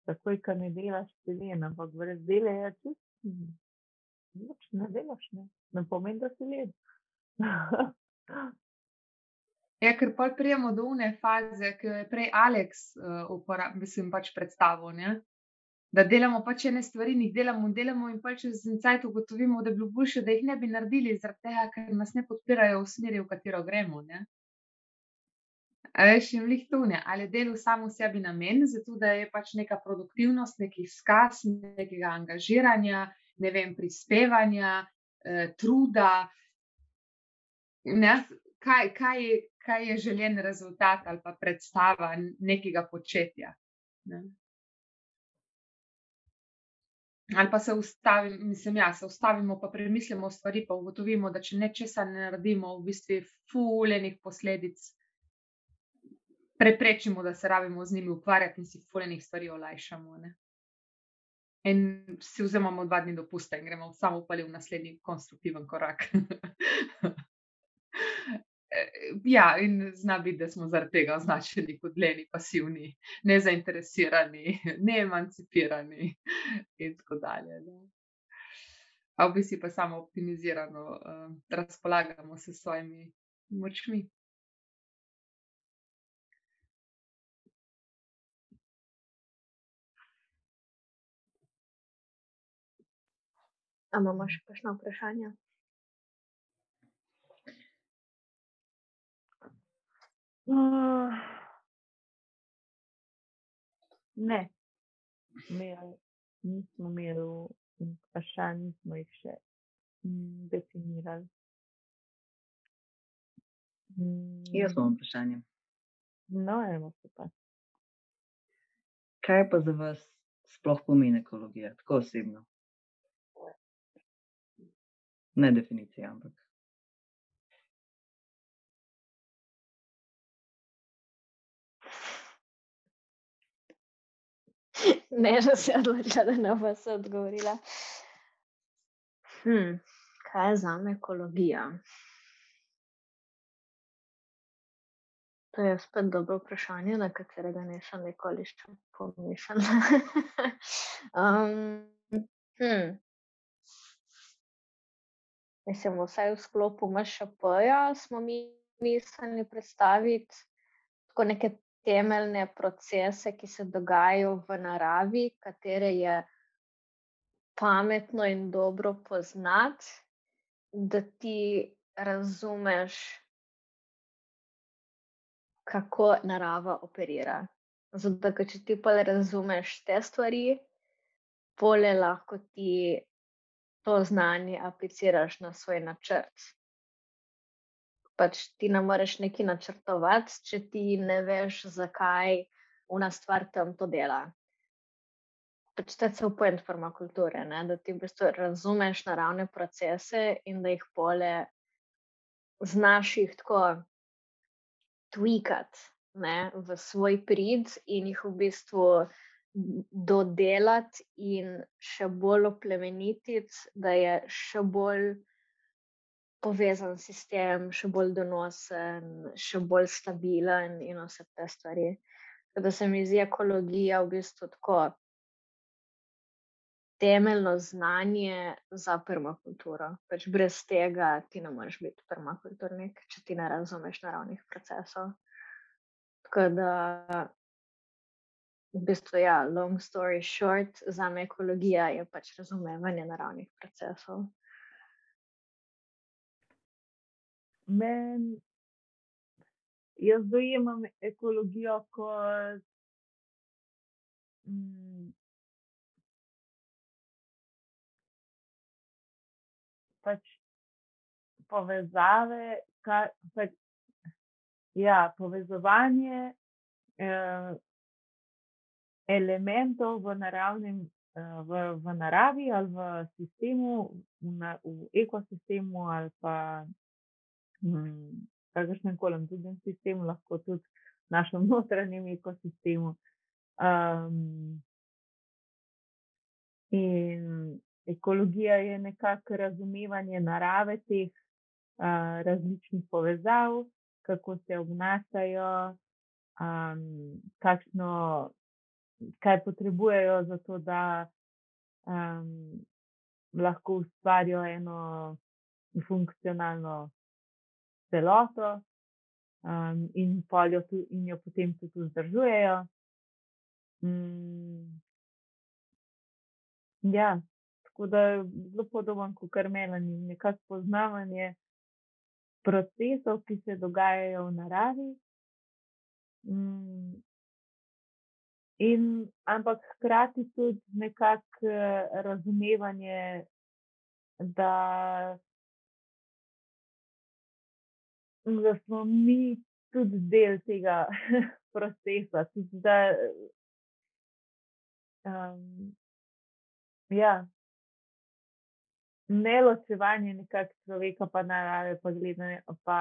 takoj, ko ne delaš, si len, ampak brezdelje je čist. Nič ne delaš, ne, ne pomeni, da si len. [laughs] Ja, ker pa prijemo do une faze, ki jo je prej Aleks uh, uporab, mislim, pač predstavil. Ne? Da delamo pač ene stvari, jih delamo, delamo in pač čez cajt ugotovimo, da bi bilo boljše, da jih ne bi naredili, zaradi tega, ker nas ne podpirajo v smeri, v katero gremo. Ne? A veš, jim lih to ne, ali delo samo sebi namen, zato da je pač neka produktivnost, neki skaz, nekega angažiranja, ne vem, prispevanja, eh, truda. Ne, kaj, kaj, je, kaj je željen rezultat ali pa predstava nekega početja. Ne. Ali pa se ustavimo, mislim, ja, se ustavimo, pa premislimo stvari, pa ugotovimo, da če nečesa ne naredimo, v bistvu fuljenih posledic, preprečimo, da se rabimo z njimi ukvarjati in si fuljenih stvari olajšamo. Ne? In si vzemamo dva dni dopusta in gremo samo upali v naslednji konstruktiven korak. [laughs] ja, in zna biti, da smo zaradi tega označeni kot leni, pasivni, nezainteresirani, [laughs] neemancipirani in tako dalje. Ne? A v bistvu pa samo optimizirano uh, razpolagamo s svojimi močmi. A imamo še kakšno vprašanje? Uh, ne, imeli, nismo imeli vprašanj, nismo jih še mm, definirali. Jaz imam vprašanje. No, eno se pa. Kaj pa za vas sploh pomeni ekologija, tako osebno? Ne definicija, ampak. [laughs] Ne, že se je odločila, da ne bo se odgovorila. Hm, kaj je za me ekologija? To je spet dobro vprašanje, na katerega nisem nikoli še pomislila. [laughs] um, hm. Mislim, vsaj v sklopu MŠP-ja smo mi mislili predstaviti tako neke temeljne procese, ki se dogajajo v naravi, katere je pametno in dobro poznati, da ti razumeš, kako narava operira. Zato, ker če ti pa razumeš te stvari, pole lahko ti to znanje apliciraš na svoj načrt. Pač ti ne moreš nekaj načrtovati, če ti ne veš, zakaj ena stvar tam to dela. Pač to je cel point permakulture, ne? da ti v bistvu razumeš naravne procese in da jih pole znaš jih tako tweakati v svoj prid in jih v bistvu dodelati in še bolj oplemenititi, da je še bolj povezan sistem, še bolj donosen, še bolj stabilen in vse te stvari. Da se mi zdi ekologija v bistvu tako temeljno znanje za permakulturo. Pač brez tega ti ne moreš biti permakulturnik, če ti ne razumeš naravnih procesov. Tako da v bistvu, ja, long story short, za me ekologija je pač razumevanje naravnih procesov. Men, jaz dojemam ekologijo kot mm, pač povezave, kar, pač, ja, povezovanje. Eh, elementov v, naravnem, eh, v, v naravi ali v sistemu, v, na, v ekosistemu ali pa kakršnem koli drugem sistemu, lahko tudi našem [laughs] notranjem ekosistemu. Um, in ekologija je nekako razumevanje narave teh uh, različnih povezav, kako se obnašajo, um, kakšno, kaj potrebujejo za to, da um, lahko ustvarijo eno funkcionalno celoto um, in, jo tu, in jo potem tudi vzdržujejo. Mm. Ja, tako da je zelo podoben kot kar melani, nekako poznavanje procesov, ki se dogajajo v naravi. Mm. In, ampak hkrati tudi nekako razumevanje, da da smo mi tudi del tega [laughs] procesa. Tudi da, um, ja, ne ločevanje nekako človeka, pa narave, pa, gledanje, pa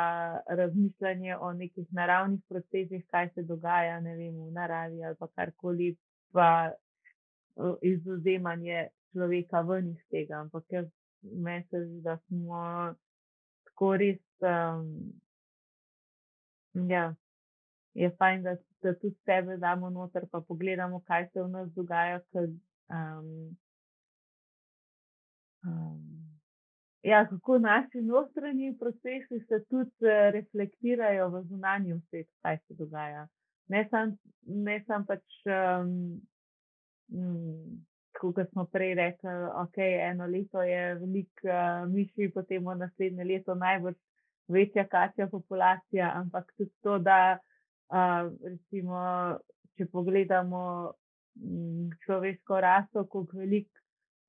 razmišljanje o nekih naravnih procesih, kaj se dogaja vem, v naravi ali karkoli, pa izuzemanje človeka ven iz tega. Ampak meni se zdi, da smo tako res. Um, Ja, je fajn, da, da tudi sebe damo noter, pa pogledamo, kaj se v nas dogaja. Ker, um, um, ja, kako naši notranji procesi se tudi uh, reflektirajo v zunanjem svetu, kaj se dogaja. Ne samo sam pač, um, um, kot smo prej rekli, ok, eno leto je veliko uh, miši, potem v naslednje leto najbolj večja kačja populacija, ampak tudi to, da uh, recimo, če pogledamo um, človeško raso, kako velik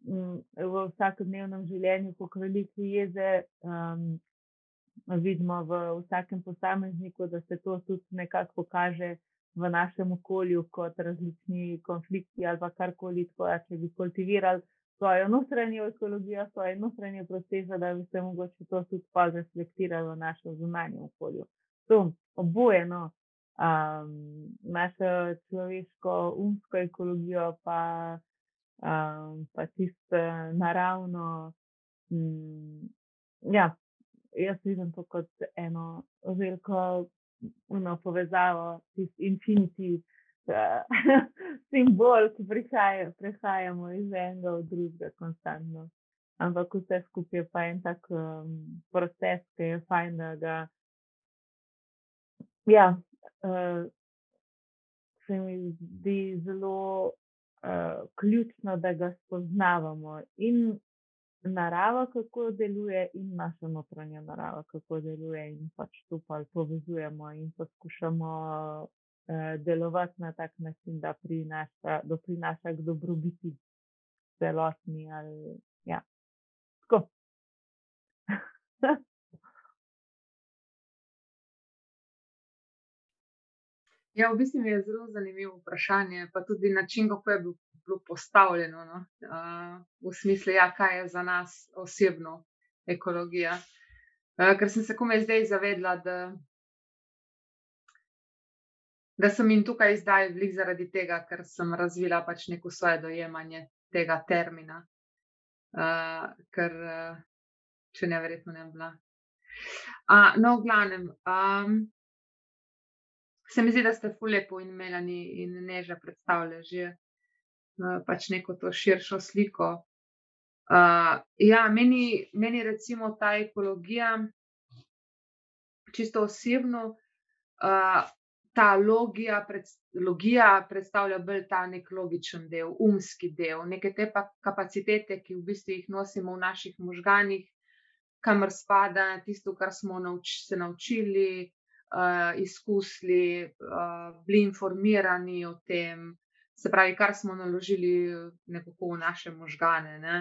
um, v vsakodnevnem življenju, kako veliko jeze um, vidimo v vsakem posamezniku, da se to tudi nekako pokaže v našem okolju kot različni konflikti ali karkoli, tako da če bi kultivirali svojo notranjo ekologijo, svoje notranje procese, da bi se mogoče to tudi pa reflektiralo v našem zunanjem okolju. To oboje, no, um, našo človeško, umsko ekologijo, pa, um, pa tisto naravno. Um, ja, jaz vidim to kot eno veliko povezavo, tisti infinitiv. [laughs] simbol, ki prihaja, prehajamo iz enega v drugega, konstantno. Ampak vse skupaj je pa en tak um, proces, ki je fajn, da ga. Ja, uh, se mi zdi zelo uh, ključno, da ga spoznavamo in narava, kako deluje, in naša notranja narava, kako deluje, in pač to pa povezujemo in poskušamo delovati na tak način, da prinaša, doprinaša k dobrobiti celotni. Ali, ja. [laughs] Ja, v bistvu je zelo zanimivo vprašanje, pa tudi način, kako je bilo postavljeno. No? Uh, v smislu, ja, kaj je za nas osebno ekologija. Uh, ker sem se komaj zdaj zavedla, da da sem jim tukaj zdaj vlik zaradi tega, ker sem razvila pač neko svoje dojemanje tega termina, uh, ker uh, če ne, verjetno ne bi bila. Uh, no, v glavnem, um, se mi zdi, da ste fulepo in melani in neža predstavljali že uh, pač neko to širšo sliko. Uh, ja, meni, meni recimo ta ekologija, čisto osebno, uh, ta logija, pred, logija predstavlja bolj ta nek logičen del, umski del, neke te pa kapacitete, ki v bistvu jih nosimo v naših možganjih, kamor spada tisto, kar smo nauč, se naučili, uh, izkusili, uh, bili informirani o tem, se pravi, kar smo naložili nekako v naše možgane. Ne?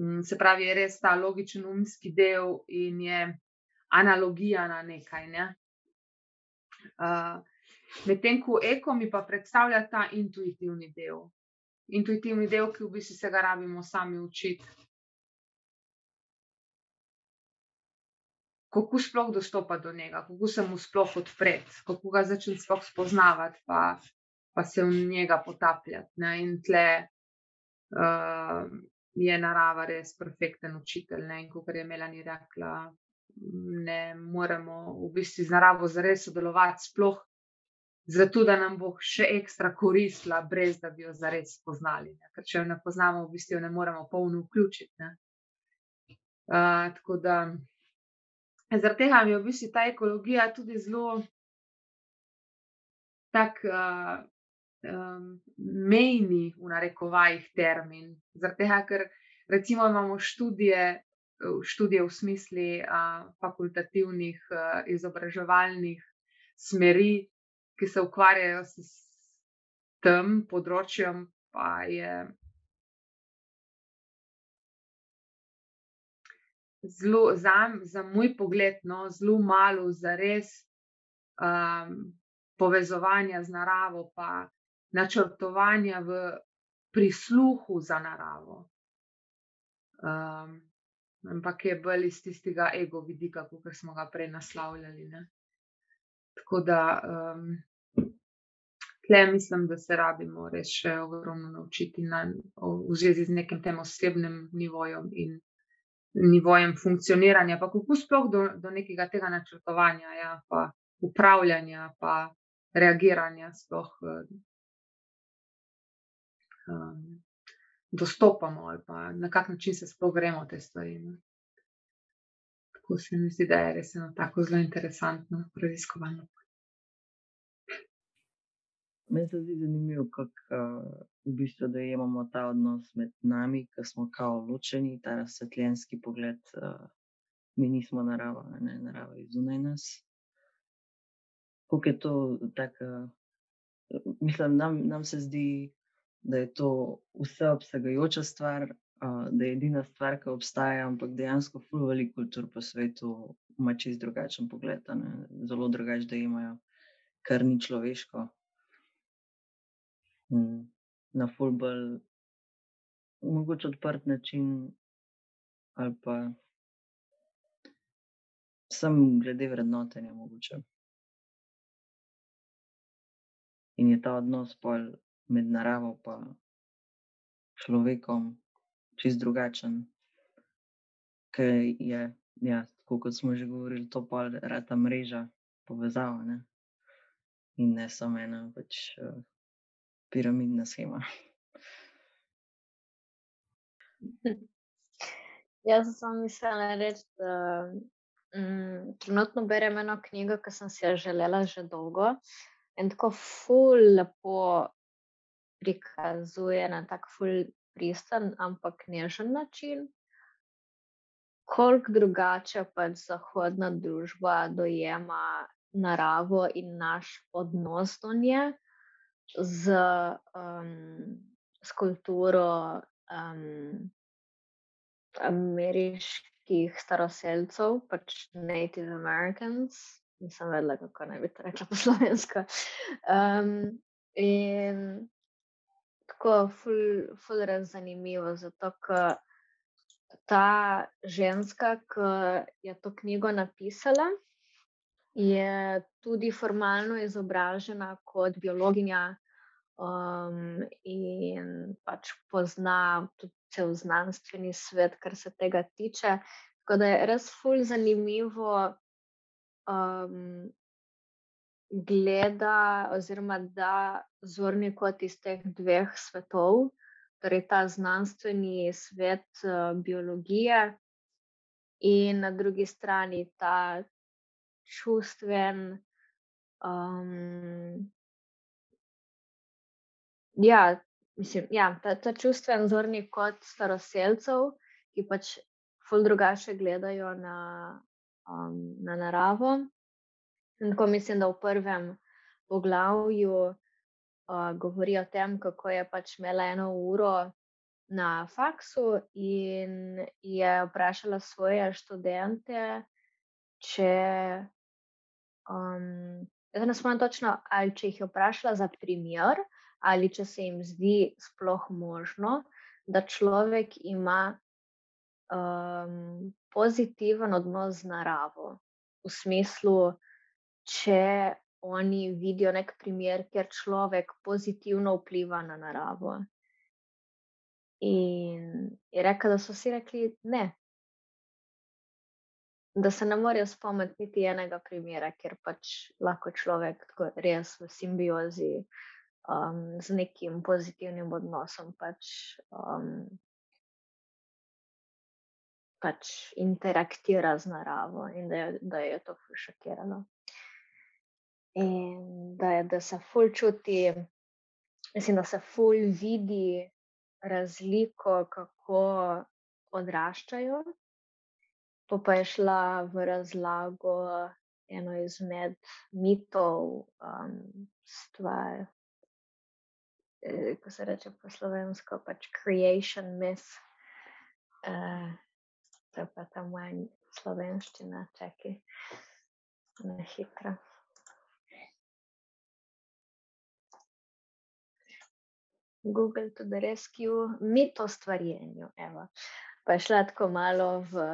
Mm, se pravi, je res ta logičen umski del in je analogija na nekaj. Ne? Uh, Medtem ko eko mi pa predstavlja ta intuitivni del. Intuitivni del, ki v bistvu se ga rabimo sami učiti. kako sploh dostopa do njega, kako se mu sploh odpreti, kako ga začeti sploh spoznavati, pa, pa se v njega potapljati. Ne? In tle uh, je narava res perfekten učitelj. Ne? In kot je Melani rekla, ne moremo v bistvu z naravo zares sodelovati, sploh zato, da nam bo še ekstra koristila, brez da bi jo zares spoznali. Ne? Ker če jo ne poznamo, v bistvu jo ne moremo polno vključiti. Uh, tako da Zaradi tega mi je v bistvu ta ekologija tudi zelo tak uh, um, mejni, v narekovajih, termin. Zaradi tega, ker recimo imamo študije, študije v smislu fakultativnih, izobraževalnih smeri, ki se ukvarjajo s tem področjem, pa je zelo, za, za moj pogled, no, zelo malo za res um, povezovanja z naravo, pa načrtovanja v prisluhu za naravo. Um, ampak je bolj iz tistega ego vidika, kot smo ga prej naslavljali. Ne. Tako da. Um, Tle mislim, da se rabimo res še ogromno naučiti na, v zvezi z nekim tem osebnim nivojem in nivojem funkcioniranja, pa kako sploh do, do nekega tega načrtovanja, ja, pa upravljanja, pa reagiranja, sploh um, dostopamo ali pa na kak način se sploh gremo te stvari. Ne. Tako se mi zdi, da je res eno tako zelo interesantno raziskovanje. Meni se zdi zanimivo, kako uh, v bistvu dojemamo ta odnos med nami, ki smo kao ločeni, ta razsvetljenski pogled. Uh, mi nismo narava, ne narava izunaj nas. Kako je to tako? Uh, mislim, nam, nam se zdi, da je to vseobsegajoča stvar, uh, da je edina stvar, ki obstaja, ampak dejansko ful veliko kultur po svetu ima čist drugačen pogled, zelo drugače, da imajo, kar ni človeško. Hm, na ful bolj mogoče odprt način ali pa samo glede vrednotenja mogoče. In je ta odnos pol med naravo pa človekom čist drugačen, ker je, ja, tako kot smo že govorili, to pol rata mreža, povezava, ne. In ne samo ena pač, piramidna shema. [laughs] Jaz sem mislila reči, da mm, trenutno berem eno knjigo, ki sem si jo želela že dolgo in tako ful lepo prikazuje na tak ful pristen, ampak nežen način, koliko drugače pač zahodna družba dojema naravo in naš odnos do nje z, um, s kulturo um, ameriških staroseljcev, pač Native Americans. Nisem vedela, kako naj bi to rekla po [laughs] slovensko. Um, in tako, ful, ful zanimivo, zato ker ta ženska, ki je to knjigo napisala, je tudi formalno izobražena kot biologinja um, in pač pozna tudi cel znanstveni svet, kar se tega tiče. Tako da je res fulj zanimivo um, gleda oziroma da zorni kot iz teh dveh svetov, torej ta znanstveni svet uh, biologije in na drugi strani ta čustven. Um, ja, mislim, ja, ta, ta čustven zornik kot staroseljcev, ki pač ful drugače gledajo na, um, na naravo. In tako mislim, da v prvem poglavju uh, govori o tem, kako je pač imela eno uro na faksu in je vprašala svoje študente, če Um, jaz ne spomnim točno, ali če jih je vprašala za primer, ali če se jim zdi sploh možno, da človek ima um, pozitiven odnos z naravo. V smislu, če oni vidijo nek primer, kjer človek pozitivno vpliva na naravo. In je rekel, da so si rekli, ne. Da se ne morejo spomniti niti enega primera, kjer pač lahko človek res v simbiozi um, z nekim pozitivnim odnosom pač, um, pač interaktira z naravo in da je, da je to šokirano in da, je, da se ful čuti, mislim, da se ful vidi razliko, kako odraščajo. Pa pa je šla v razlago eno izmed mitov, um, stvar, eh, ko se reče po slovensko, pač creation myth. Uh, to je pa ta moja slovenščina, čekaj, na hitro. Google to the rescue, mit o stvarjenju. Evo. Pa je šla tako malo v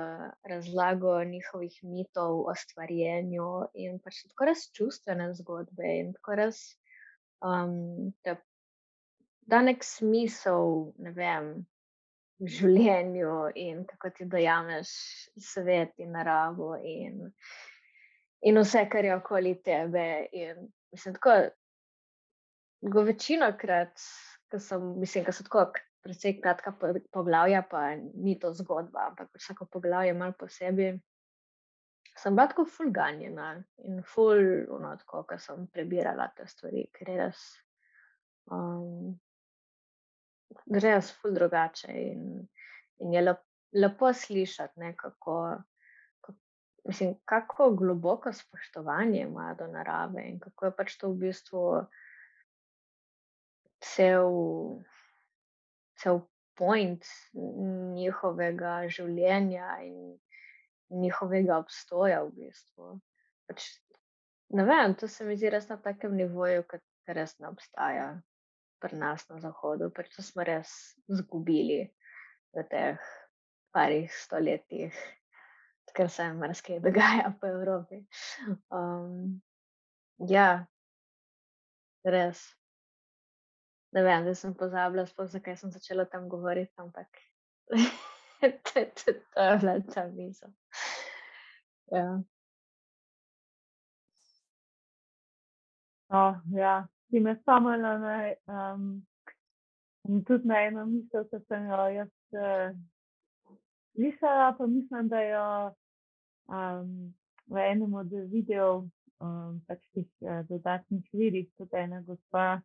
razlago njihovih mitov o stvarjenju in pač tako res čustvene zgodbe in tako res um, da nek smisel, ne vem, življenju in kako ti dojameš svet in naravo in, in vse, kar je okoli tebe. In, mislim, tako, večino krat ker sem, mislim, da so tako precej kratka poglavja, pa ni to zgodba, ampak vsako poglavje je malo posebej. Sem bila tako fulganjena in ful, no, tako, ker sem prebirala te stvari, ker je res, um, res ful drugače in, in je lep, lepo slišati, ne, kako, kako, mislim, kako globoko spoštovanje ima do narave in kako je pač to v bistvu cel, cel point njihovega življenja in njihovega obstoja. V bistvu. pač, ne vem, to se mi zdi res na takem nivoju, ki res ne obstaja pri nas na Zahodu. Pač to smo res izgubili v teh parih stoletjih. Ker se jim marsikaj dogaja po Evropi. Um, ja, res ne vem, da sem pozabila, sploh zakaj sem začela tam govoriti, ampak [laughs] to je bila ta misel. Ja. Oh, ja, ti me spomnila na um, tudi na eno misel, ki sem jo jaz uh, slišala, pa mislim, da jo um, v enem od videov, um, pač tih uh, dodatnih virih, tudi ena gospa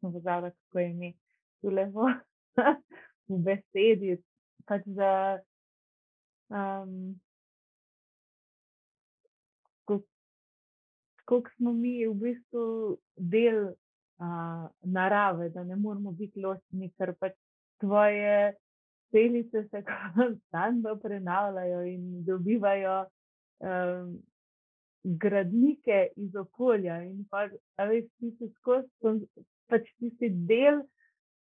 sem pozabila, kako je ime, tule v, [laughs] v besedi. Pač da, um, Kako smo mi v bistvu del uh, narave, da ne moramo biti ločeni, ker pač tvoje celice se [laughs] konstantno prenavljajo in dobivajo um, gradnike iz okolja. In pa, veš, ti se skozi pač tisti del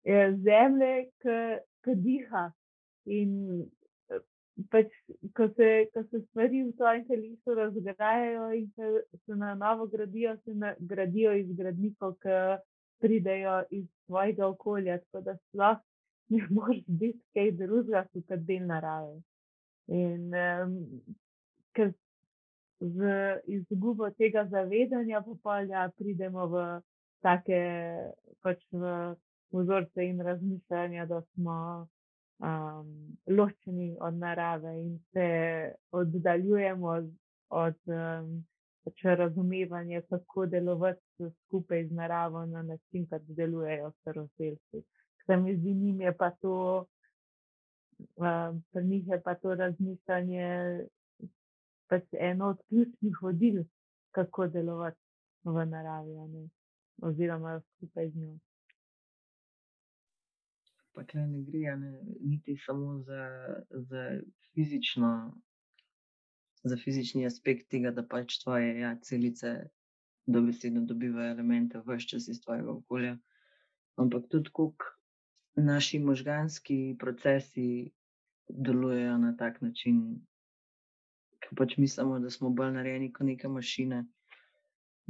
eh, zemlje, ki diha. In eh, pač, ko, se, ko se stvari v tvojem telesu razgrajajo in se, se na novo gradijo, se na, gradijo iz gradnikov, ki pridejo iz svojega okolja. Tako da sploh [laughs] ne moreš biti kaj drugega, kot del narave. In um, ker z izgubo tega zavedanja popolja pridemo v take pač v vzorce in razmišljanja, da smo um, ločeni od narave in se oddaljujemo od, od um, pač razumevanja, kako delovati skupaj z naravo na način, kot delujejo staroseljci. Se mi zdi, njim je pa to, um, pri njih je pa to razmišljanje pač eno od ključnih vodil, kako delovati v naravi oziroma skupaj z njo. Pa kaj ne gre, ne, niti samo za, za, fizično, za fizični aspekt tega, da pač tvoje ja, celice dobesedno dobivajo elemente vse čas iz tvojega okolja, ampak tudi koliko naši možganski procesi delujejo na tak način, ki pač mislimo, da smo bolj narejeni kot neke mašine.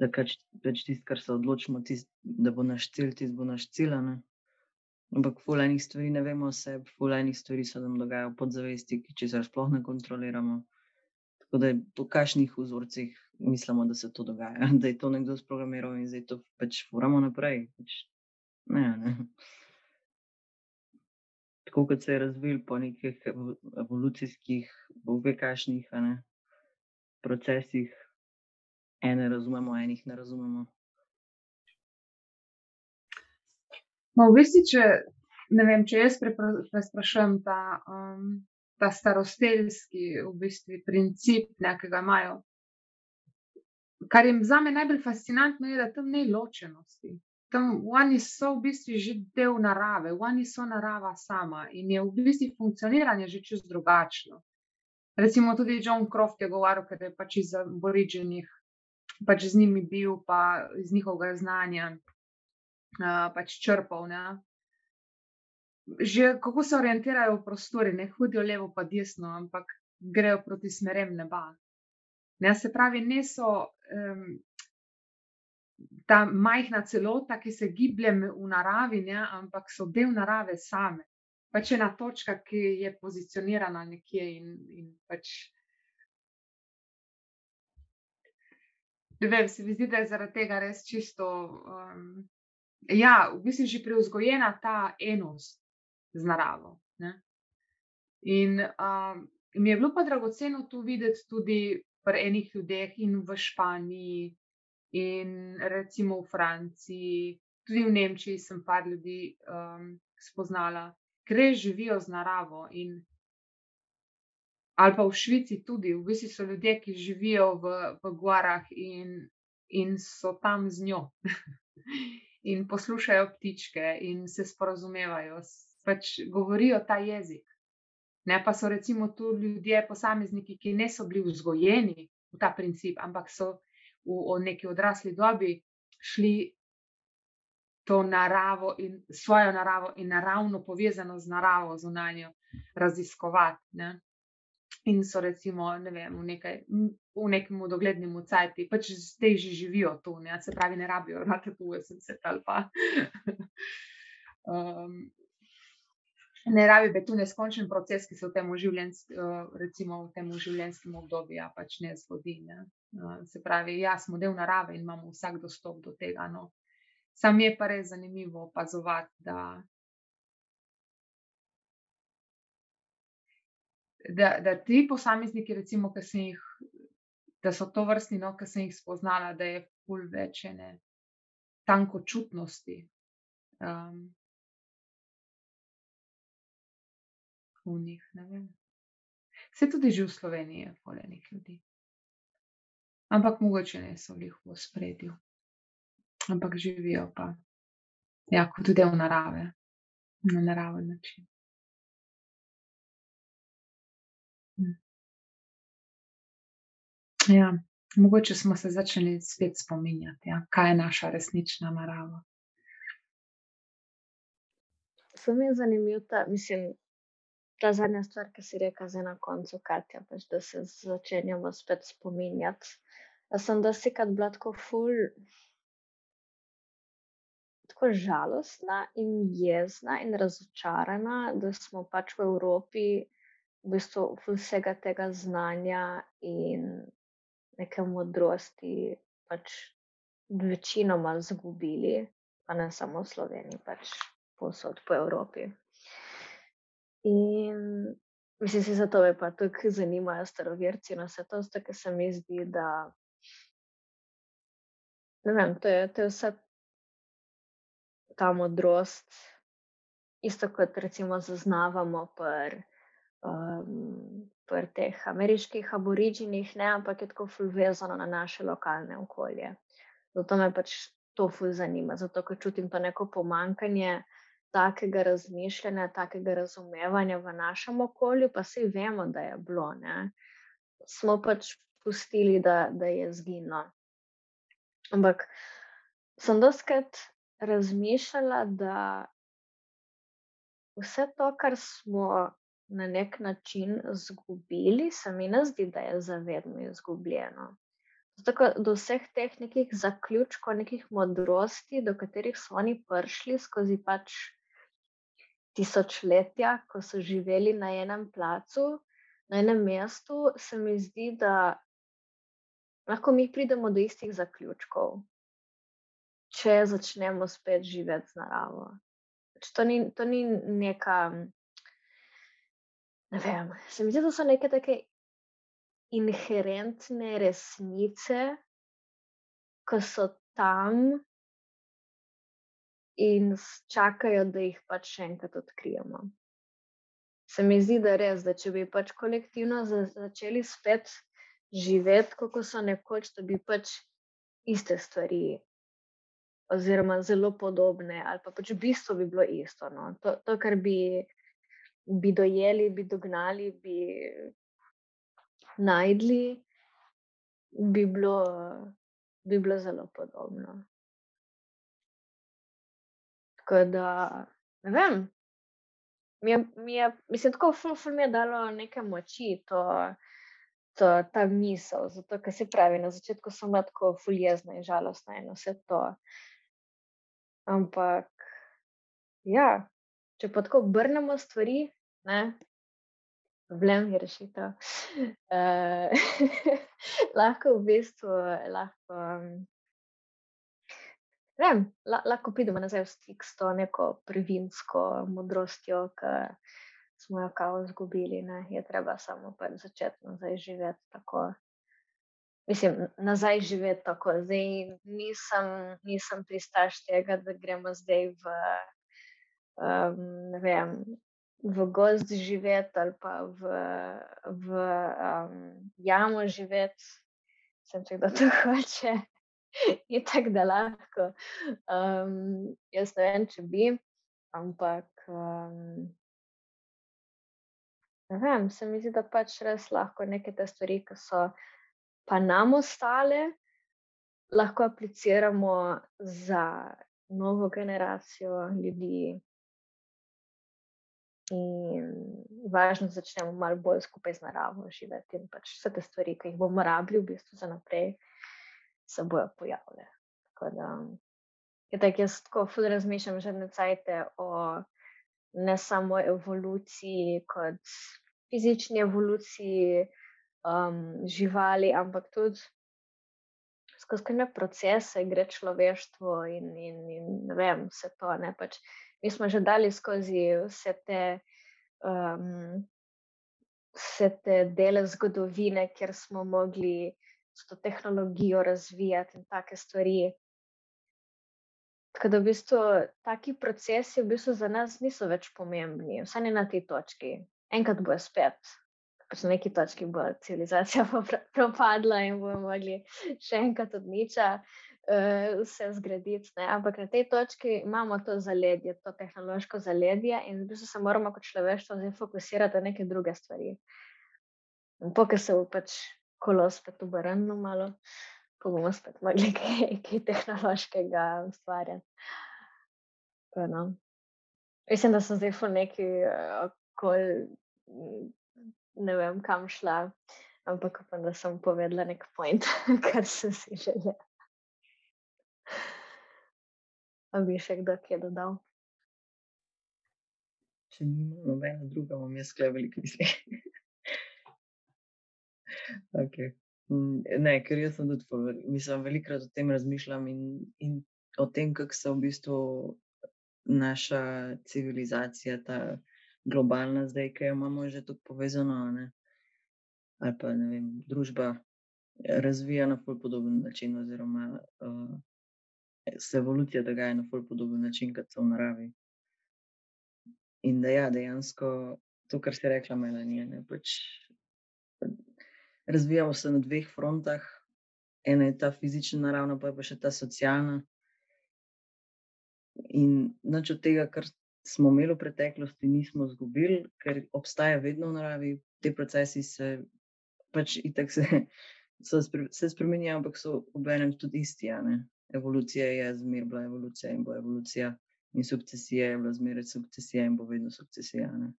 Da pač, pač tisto, kar se odločimo, tist, da bo naš cilj, tisto bo naš cilj. Ne? Ampak fulajnih stvari ne vemo vse, fulajnih stvari se nam dogajajo v podzavesti, ki se sploh ne kontroliramo. Tako da je po kakšnih vzorcih mislimo, da se to dogaja, [laughs] da je to nekdo sprogramiral in zdaj to pač furamo naprej. Pač, ne, ne. Tako kot se je razvil po nekih evolucijskih, bog kašnih procesih, ene razumemo, enih ne razumemo. No, v bistvu, če, ne vem, če jaz presprašujem ta, um, ta starosteljski v bistvu, princip, ne, ki ga imajo. Kar je za me najbolj fascinantno, je, da tam ni ločenosti. Tam oni so v bistvu že del narave, oni so narava sama in je v bistvu funkcioniranje že čez drugačno. Recimo tudi John Croft je govoril, ker je pač iz aborigenih, pač z njimi bil, pa iz njihovega znanja uh, pač črpal. Ne. Že kako se orientirajo v prostori, ne hodijo levo, pa desno, ampak grejo proti smerem neba. Ne, se pravi, ne so um, ta majhna celota, ki se giblje v naravi, ne, ampak so del narave same. Pač ena točka, ki je pozicionirana nekje in, in pač. Vem, se mi zdi, da je zaradi tega res čisto. Um, ja, v bistvu je že preuzgojena ta enost z naravo. Ne? In um, mi je bilo pa dragoceno tu videti tudi pri enih ljudeh in v Španiji, in recimo v Franciji, tudi v Nemčiji sem par ljudi um, spoznala, ki res živijo z naravo. Ali pa v Švici tudi, v bistvu so ljudje, ki živijo v, v gorah in, in so tam z njo. [laughs] in poslušajo ptičke in se sporozumevajo, pač govorijo ta jezik. Ne pa so recimo tu ljudje, posamezniki, ki niso bili vzgojeni v ta princip, ampak so v, v neki odrasli dobi šli to naravo in svojo naravo in naravno povezano z naravo zunanjo raziskovati. Ne? In so recimo ne vem, v, nekaj, v nekem doglednem cajtu, pač zdaj že živijo tu, ne? se pravi, ne rabijo, da tu je vse ali pa. [laughs] um, ne rabi biti tu neskončen proces, ki se v tem eh, življenjskem obdobju ja, pač ne zgodi. Ne. Eh, se pravi, ja, smo del narave in imamo vsak dostop do tega. No. Sam je pa res zanimivo opazovati, da, da, da ti posamezniki, recimo, jih, da so to vrstni, no, ki sem jih spoznala, da je pol večene tankočutnosti. Um, v njih. Vse tudi že v Sloveniji je polenih ljudi. Ampak mogoče ne so jih v spredju, ampak živijo pa ja, kot del narave, na naraven način. Ja, mogoče smo se začeli spet spominjati, ja, kaj je naša resnična narava. Sem je zanimiv, da mislim, ta zadnja stvar, ki si rekel, zdaj na koncu, Katja, pač, da se začenjamo spet spominjati. Jaz sem dosti krat bila tako ful, tako žalostna in jezna in razočarana, da smo pač v Evropi v bistvu vsega tega znanja in neke modrosti pač večinoma zgubili, pa ne samo v Sloveniji, pač posod po Evropi. In mislim, se to me pa tako zanimajo, staroverci na vse to, ker se mi zdi, da ne vem, to je, to je vse ta modrost, isto kot recimo zaznavamo pri um, pr teh ameriških aboriginih, ne, ampak je tako fulvezano na naše lokalne okolje. Zato me pač to ful zanima, zato ker čutim to neko pomankanje takega razmišljanja, takega razumevanja v našem okolju, pa vsi vemo, da je bilo. Ne? Smo pač pustili, da, da je zginilo. Ampak sem doskrat razmišljala, da vse to, kar smo na nek način izgubili, se mi ne zdi, da je zavedno izgubljeno. Zato, do vseh teh nekih zaključkov, nekih modrosti, do katerih so oni prišli skozi pač tisočletja, ko so živeli na enem placu, na enem mestu, se mi zdi, da lahko mi pridemo do istih zaključkov, če začnemo spet živeti z naravo. Pač to ni, to ni neka. Ne vem, se mi zdi, da so neke take inherentne resnice, ki so tam in čakajo, da jih pač še enkrat odkrijemo. Se mi zdi, da je res, da če bi pač kolektivno začeli spet živeti, kot so nekoč, da bi pač iste stvari, oziroma zelo podobne, ali pa pač v bistvu bi bilo isto. No. To, to, kar bi, bi dojeli, bi dognali, bi najdli, bi bilo, bi bilo zelo podobno. Tako da, ne vem. Mi je, mi je, mislim, tako ful, ful mi je dalo nekaj moči to, to, ta misel. Zato, ker se pravi, na začetku sem bila tako fuljezna in žalostna in vse to. Ampak, ja, če pa tako obrnemo stvari, ne, problem je rešitev. Uh, [laughs] [laughs] lahko v bistvu, lahko. Um, vem, lahko pridemo nazaj v stik s to neko prvinsko modrostjo, ki smo jo kao izgubili. Ne? Je treba samo pač začeti nazaj živeti tako. Mislim, nazaj živeti tako. Zdaj nisem, nisem pristaš tega, da gremo zdaj v, um, vem, v gozd živeti ali pa v, v um, jamo živeti. Sem če kdo [laughs] to hoče. je tako, da lahko. Um, jaz ne vem, če bi, ampak um, ne vem, se mi zdi, da pač res lahko neke te stvari, ki so pa nam ostale, lahko apliciramo za novo generacijo ljudi. In važno, da začnemo malo bolj skupaj z naravo živeti in pač vse te stvari, ki jih bomo rabili, v bistvu za naprej se bojo pojavile. Tako da, je tako, jaz tako fully razmišljam že na cajte o ne samo evoluciji, kot fizični evoluciji um, živali, ampak tudi skozi kakšne procese gre človeštvo in, in, in ne vem, vse to. Ne, pač, mi smo že dali skozi vse te. Um, Vse te dele zgodovine, kjer smo mogli s to tehnologijo razvijati in take stvari. Tako da v bistvu taki procesi v bistvu za nas niso več pomembni, vsaj ne na tej točki. Enkrat bo spet, pač na neki točki bo civilizacija [laughs] propadla in bomo mogli še enkrat od niča uh, vse zgraditi. Ne? Ampak na tej točki imamo to zaledje, to tehnološko zaledje in v bistvu se moramo kot človeštvo zdaj fokusirati na neke druge stvari. Pokaj se bo pač kolo spet obrnilo malo, pa bomo spet mogli [laughs] kaj, kaj tehnološkega ustvarjati. No. Mislim, da sem zdaj v neki okol, ne vem, kam šla, ampak upam, da sem povedala nek point, [laughs] kar sem si želela. A bi še kdo kaj dodal? Če ni nobena druga, bom jaz sklepala veliko misli. [laughs] Okay. Mm, ne, ker jaz sem tudi, mislim, velikokrat o tem razmišljam in, in o tem, kako se v bistvu naša civilizacija, ta globalna, zdaj, ki jo imamo že tako povezano, ne? ali pa ne vem, družba razvija na bolj podoben način, oziroma uh, se evolucija dogaja na bolj podoben način, kot so v naravi. In da ja, dejansko to, kar si rekla, Melanie, pač razvijamo se na dveh frontah. Ena je ta fizična naravna, pa je pa še ta socialna. In nič od tega, kar smo imeli v preteklosti, nismo izgubili, ker obstaja vedno v naravi, te procesi se pač itak se, se spremenijo, ampak so v enem tudi isti. Evolucija je zmeraj bila evolucija in bo evolucija, in sukcesija je bila zmeraj sukcesija in bo vedno sukcesija. Ne?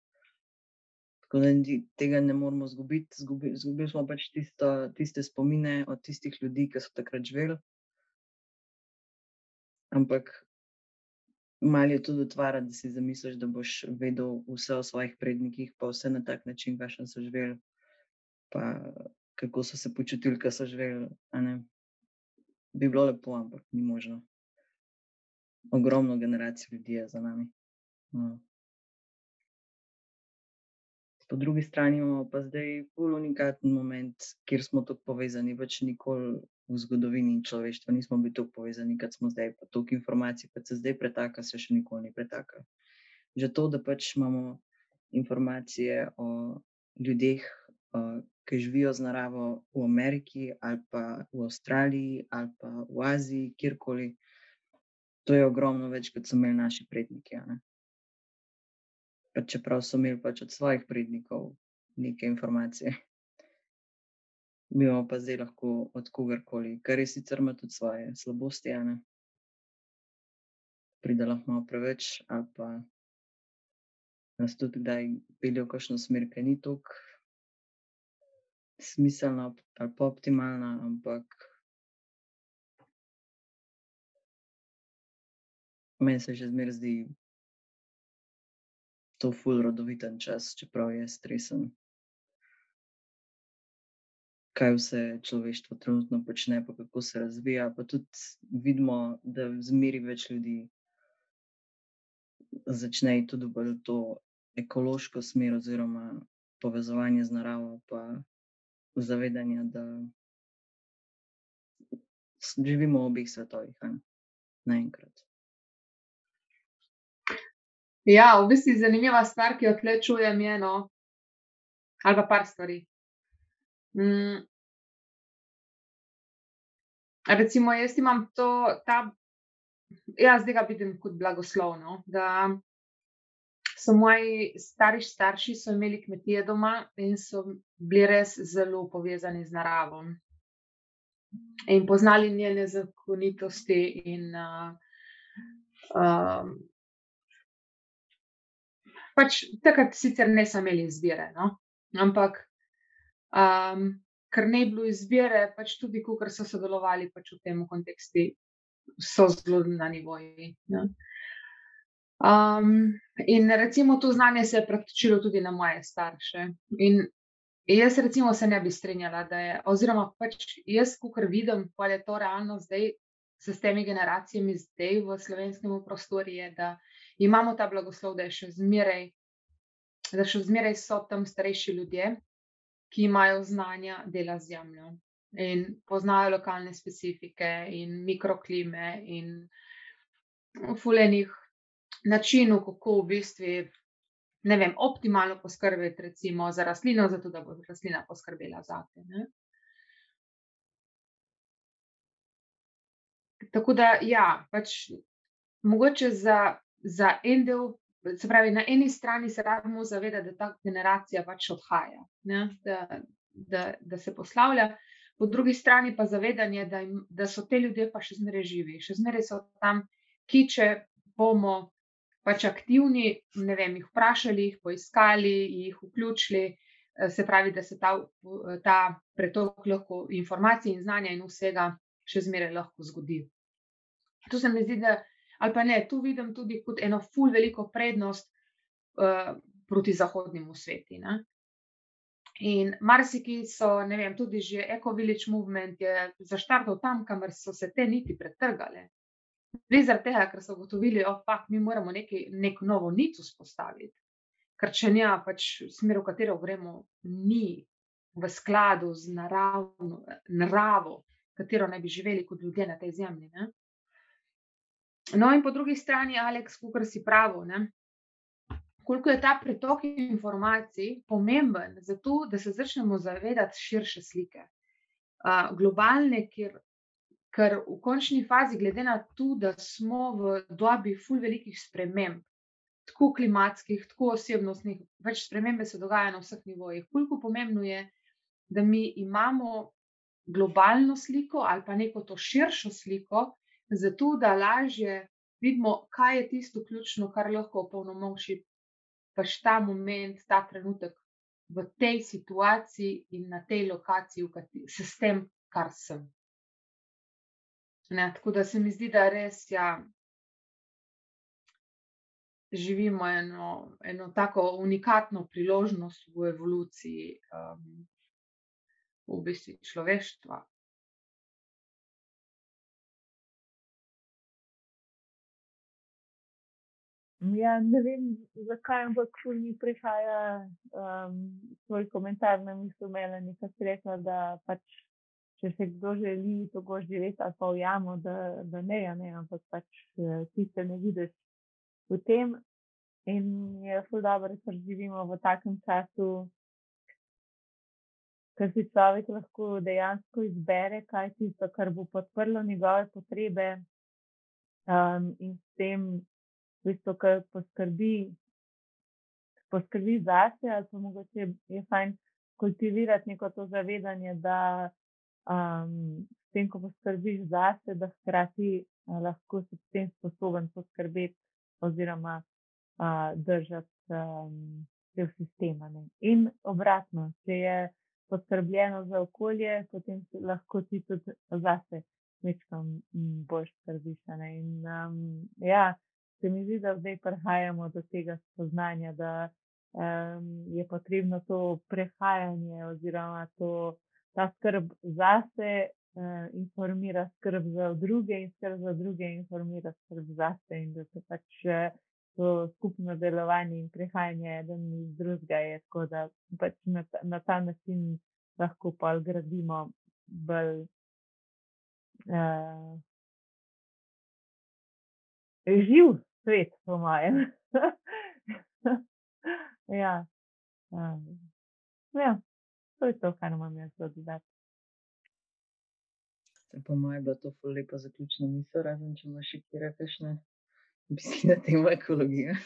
Tako da tega ne moramo izgubiti. Zgubili, zgubili smo pač tisto, tiste spomine od tistih ljudi, ki so takrat živeli. Ampak malo je tudi utvara, da si zamisliš, da boš vedel vse o svojih prednikih, pa vse na tak način, kakšen so živeli, pa kako so se počutili, ko so živeli. Bi bilo lepo, ampak ni možno. Ogromno generacij ljudi je za nami. No. Po drugi strani imamo pa zdaj bolj unikaten moment, kjer smo tako povezani, več nikoli v zgodovini človeštva nismo bili tako povezani, kot smo zdaj. Pa toliko informacij, kot se zdaj pretaka, se še nikoli ni pretaka. Že to, da pač imamo informacije o ljudeh, ki živijo z naravo v Ameriki, ali pa v Avstraliji, ali pa v Aziji, kjerkoli, to je ogromno več, kot so imeli naši predniki. Pa čeprav so imeli pač od svojih prednikov neke informacije mi imamo pa zdaj lahko od kogarkoli, kar je sicer ima tudi svoje slabosti, ena. Pride lahko malo preveč, ali pa nas tudi kdaj pelje v kakšno smer, ki ni tako smiselna ali pa optimalna, ampak meni se že zmeraj zdi to ful rodoviten čas, čeprav je stresen kaj vse človeštvo trenutno počne, pa kako se razvija. Pa tudi vidimo, da zmeri več ljudi začne tudi bolj to ekološko smer, oziroma povezovanje z naravo, pa zavedanje, da živimo v obeh svetovih naenkrat. Ja, v bistvu zanimiva stvar, ki jo tlečujem, je eno, ali pa par stvari. Mm. Recimo, jaz imam to, ta, jaz zdaj ga vidim kot blagoslovno, da so moji stari starši imeli kmetije doma in so bili res zelo povezani z naravo. In poznali njene zakonitosti, in uh, um, pač takrat sicer niso imeli izbire, no? ampak um, ker ne bi bilo izbire, pač tudi, ko so sodelovali pač v tem kontekstu, so zelo na nivoju. Um, in recimo to znanje se je praktičilo tudi na moje starše. In jaz, recimo, se ne bi strinjala, da je, oziroma pač jaz, ko vidim, pa je to realno zdaj. S temi generacijami zdaj v slovenskem prostoru je, da imamo ta blagoslov, da, še zmeraj, da še zmeraj so tam starejši ljudje, ki imajo znanja dela z zemljo in poznajo lokalne specifike in mikroklime in fulejnih načinov, kako v bistvu. Ne vem, optimalno poskrbeti, recimo, za rastlino, zato da bo rastlina poskrbela za te. Tako da, ja, pač mogoče za, za en del Se pravi, na eni strani se rabimo zavedati, da ta generacija pač odhaja, da, da, da se poslavlja, po drugi strani pa zavedanje, da, im, da so te ljudje pa še zmeraj živi, še zmeraj so tam, ki če bomo pač aktivni, ne vem, jih vprašali, jih poiskali, jih vključili, eh, se pravi, da se ta, ta pretok lahko informacij in znanja in vsega še zmeraj lahko zgodi. To se mi zdi, da ali pa ne, tu vidim tudi kot eno ful veliko prednost uh, proti zahodnemu svetu. In marsiki so, ne vem, tudi že Eco-Village movement je zaštartal tam, kamor so se te niti pretrgale. Res zaradi tega, ker so ugotovili, da oh, mi moramo nekaj, neko novo nico spostaviti. Ker če ne, pač smer, v katero gremo, ni v skladu z naravno, naravo, katero naj bi živeli kot ljudje na tej zemlji. Ne? No, in po drugi strani, Aleks, kot si pravi, koliko je ta pretok informacij pomemben za to, da se začnemo zavedati širše slike, uh, globalne, ker, ker v končni fazi, glede na to, da smo v dobi ful velikih sprememb, tako klimatskih, tako osebnostnih, več spremembe se dogaja na vseh nivojih. Koliko pomembno je, da mi imamo globalno sliko ali pa neko to širšo sliko zato da lažje vidimo, kaj je tisto ključno, kar lahko opolnomoči pač ta moment, ta trenutek v tej situaciji in na tej lokaciji, s tem, kar sem. Ne, tako da se mi zdi, da res ja, živimo eno, eno tako unikatno priložnost v evoluciji, um, v bistvu človeštva. Ja, ne vem, zakaj, ampak mi prihaja um, svoj komentar na misel Melani, ki si rekla, da pač, če se kdo želi tako živeti, ali pa ujamo, da, da ne, ne, ampak pač eh, ti se ne vidiš v tem. In je zelo dobro, da živimo v takem času, ker si človek lahko dejansko izbere, kaj je tisto, kar bo podprlo njegove potrebe um, in s tem v bistvu, ki poskrbi, poskrbi zase, ali pa mogoče je fajn kultivirati neko to zavedanje, da um, s tem, ko poskrbiš zase, da hkrati uh, lahko si s tem sposoben poskrbeti oziroma uh, držati um, del sistema. Ne. In obratno, če je poskrbljeno za okolje, potem lahko ti tudi zase. Mečkam bolj skrbiš. In um, ja, se mi zdi, da zdaj prihajamo do tega spoznanja, da um, je potrebno to prehajanje oziroma to, ta skrb zase uh, informira skrb za druge in skrb za druge informira skrb zase in da se pač uh, to skupno delovanje in prehajanje eden iz drugega je tako, da pač na, na ta način lahko pa gradimo bolj. Uh, živ svet, po mojem. [laughs] ja. Um, ja, to je to, kar imam jaz dodati. Po mojem je bila to lepa zaključna misel, razen če imaš še kjer kakšne [laughs] misli na temo ekologije.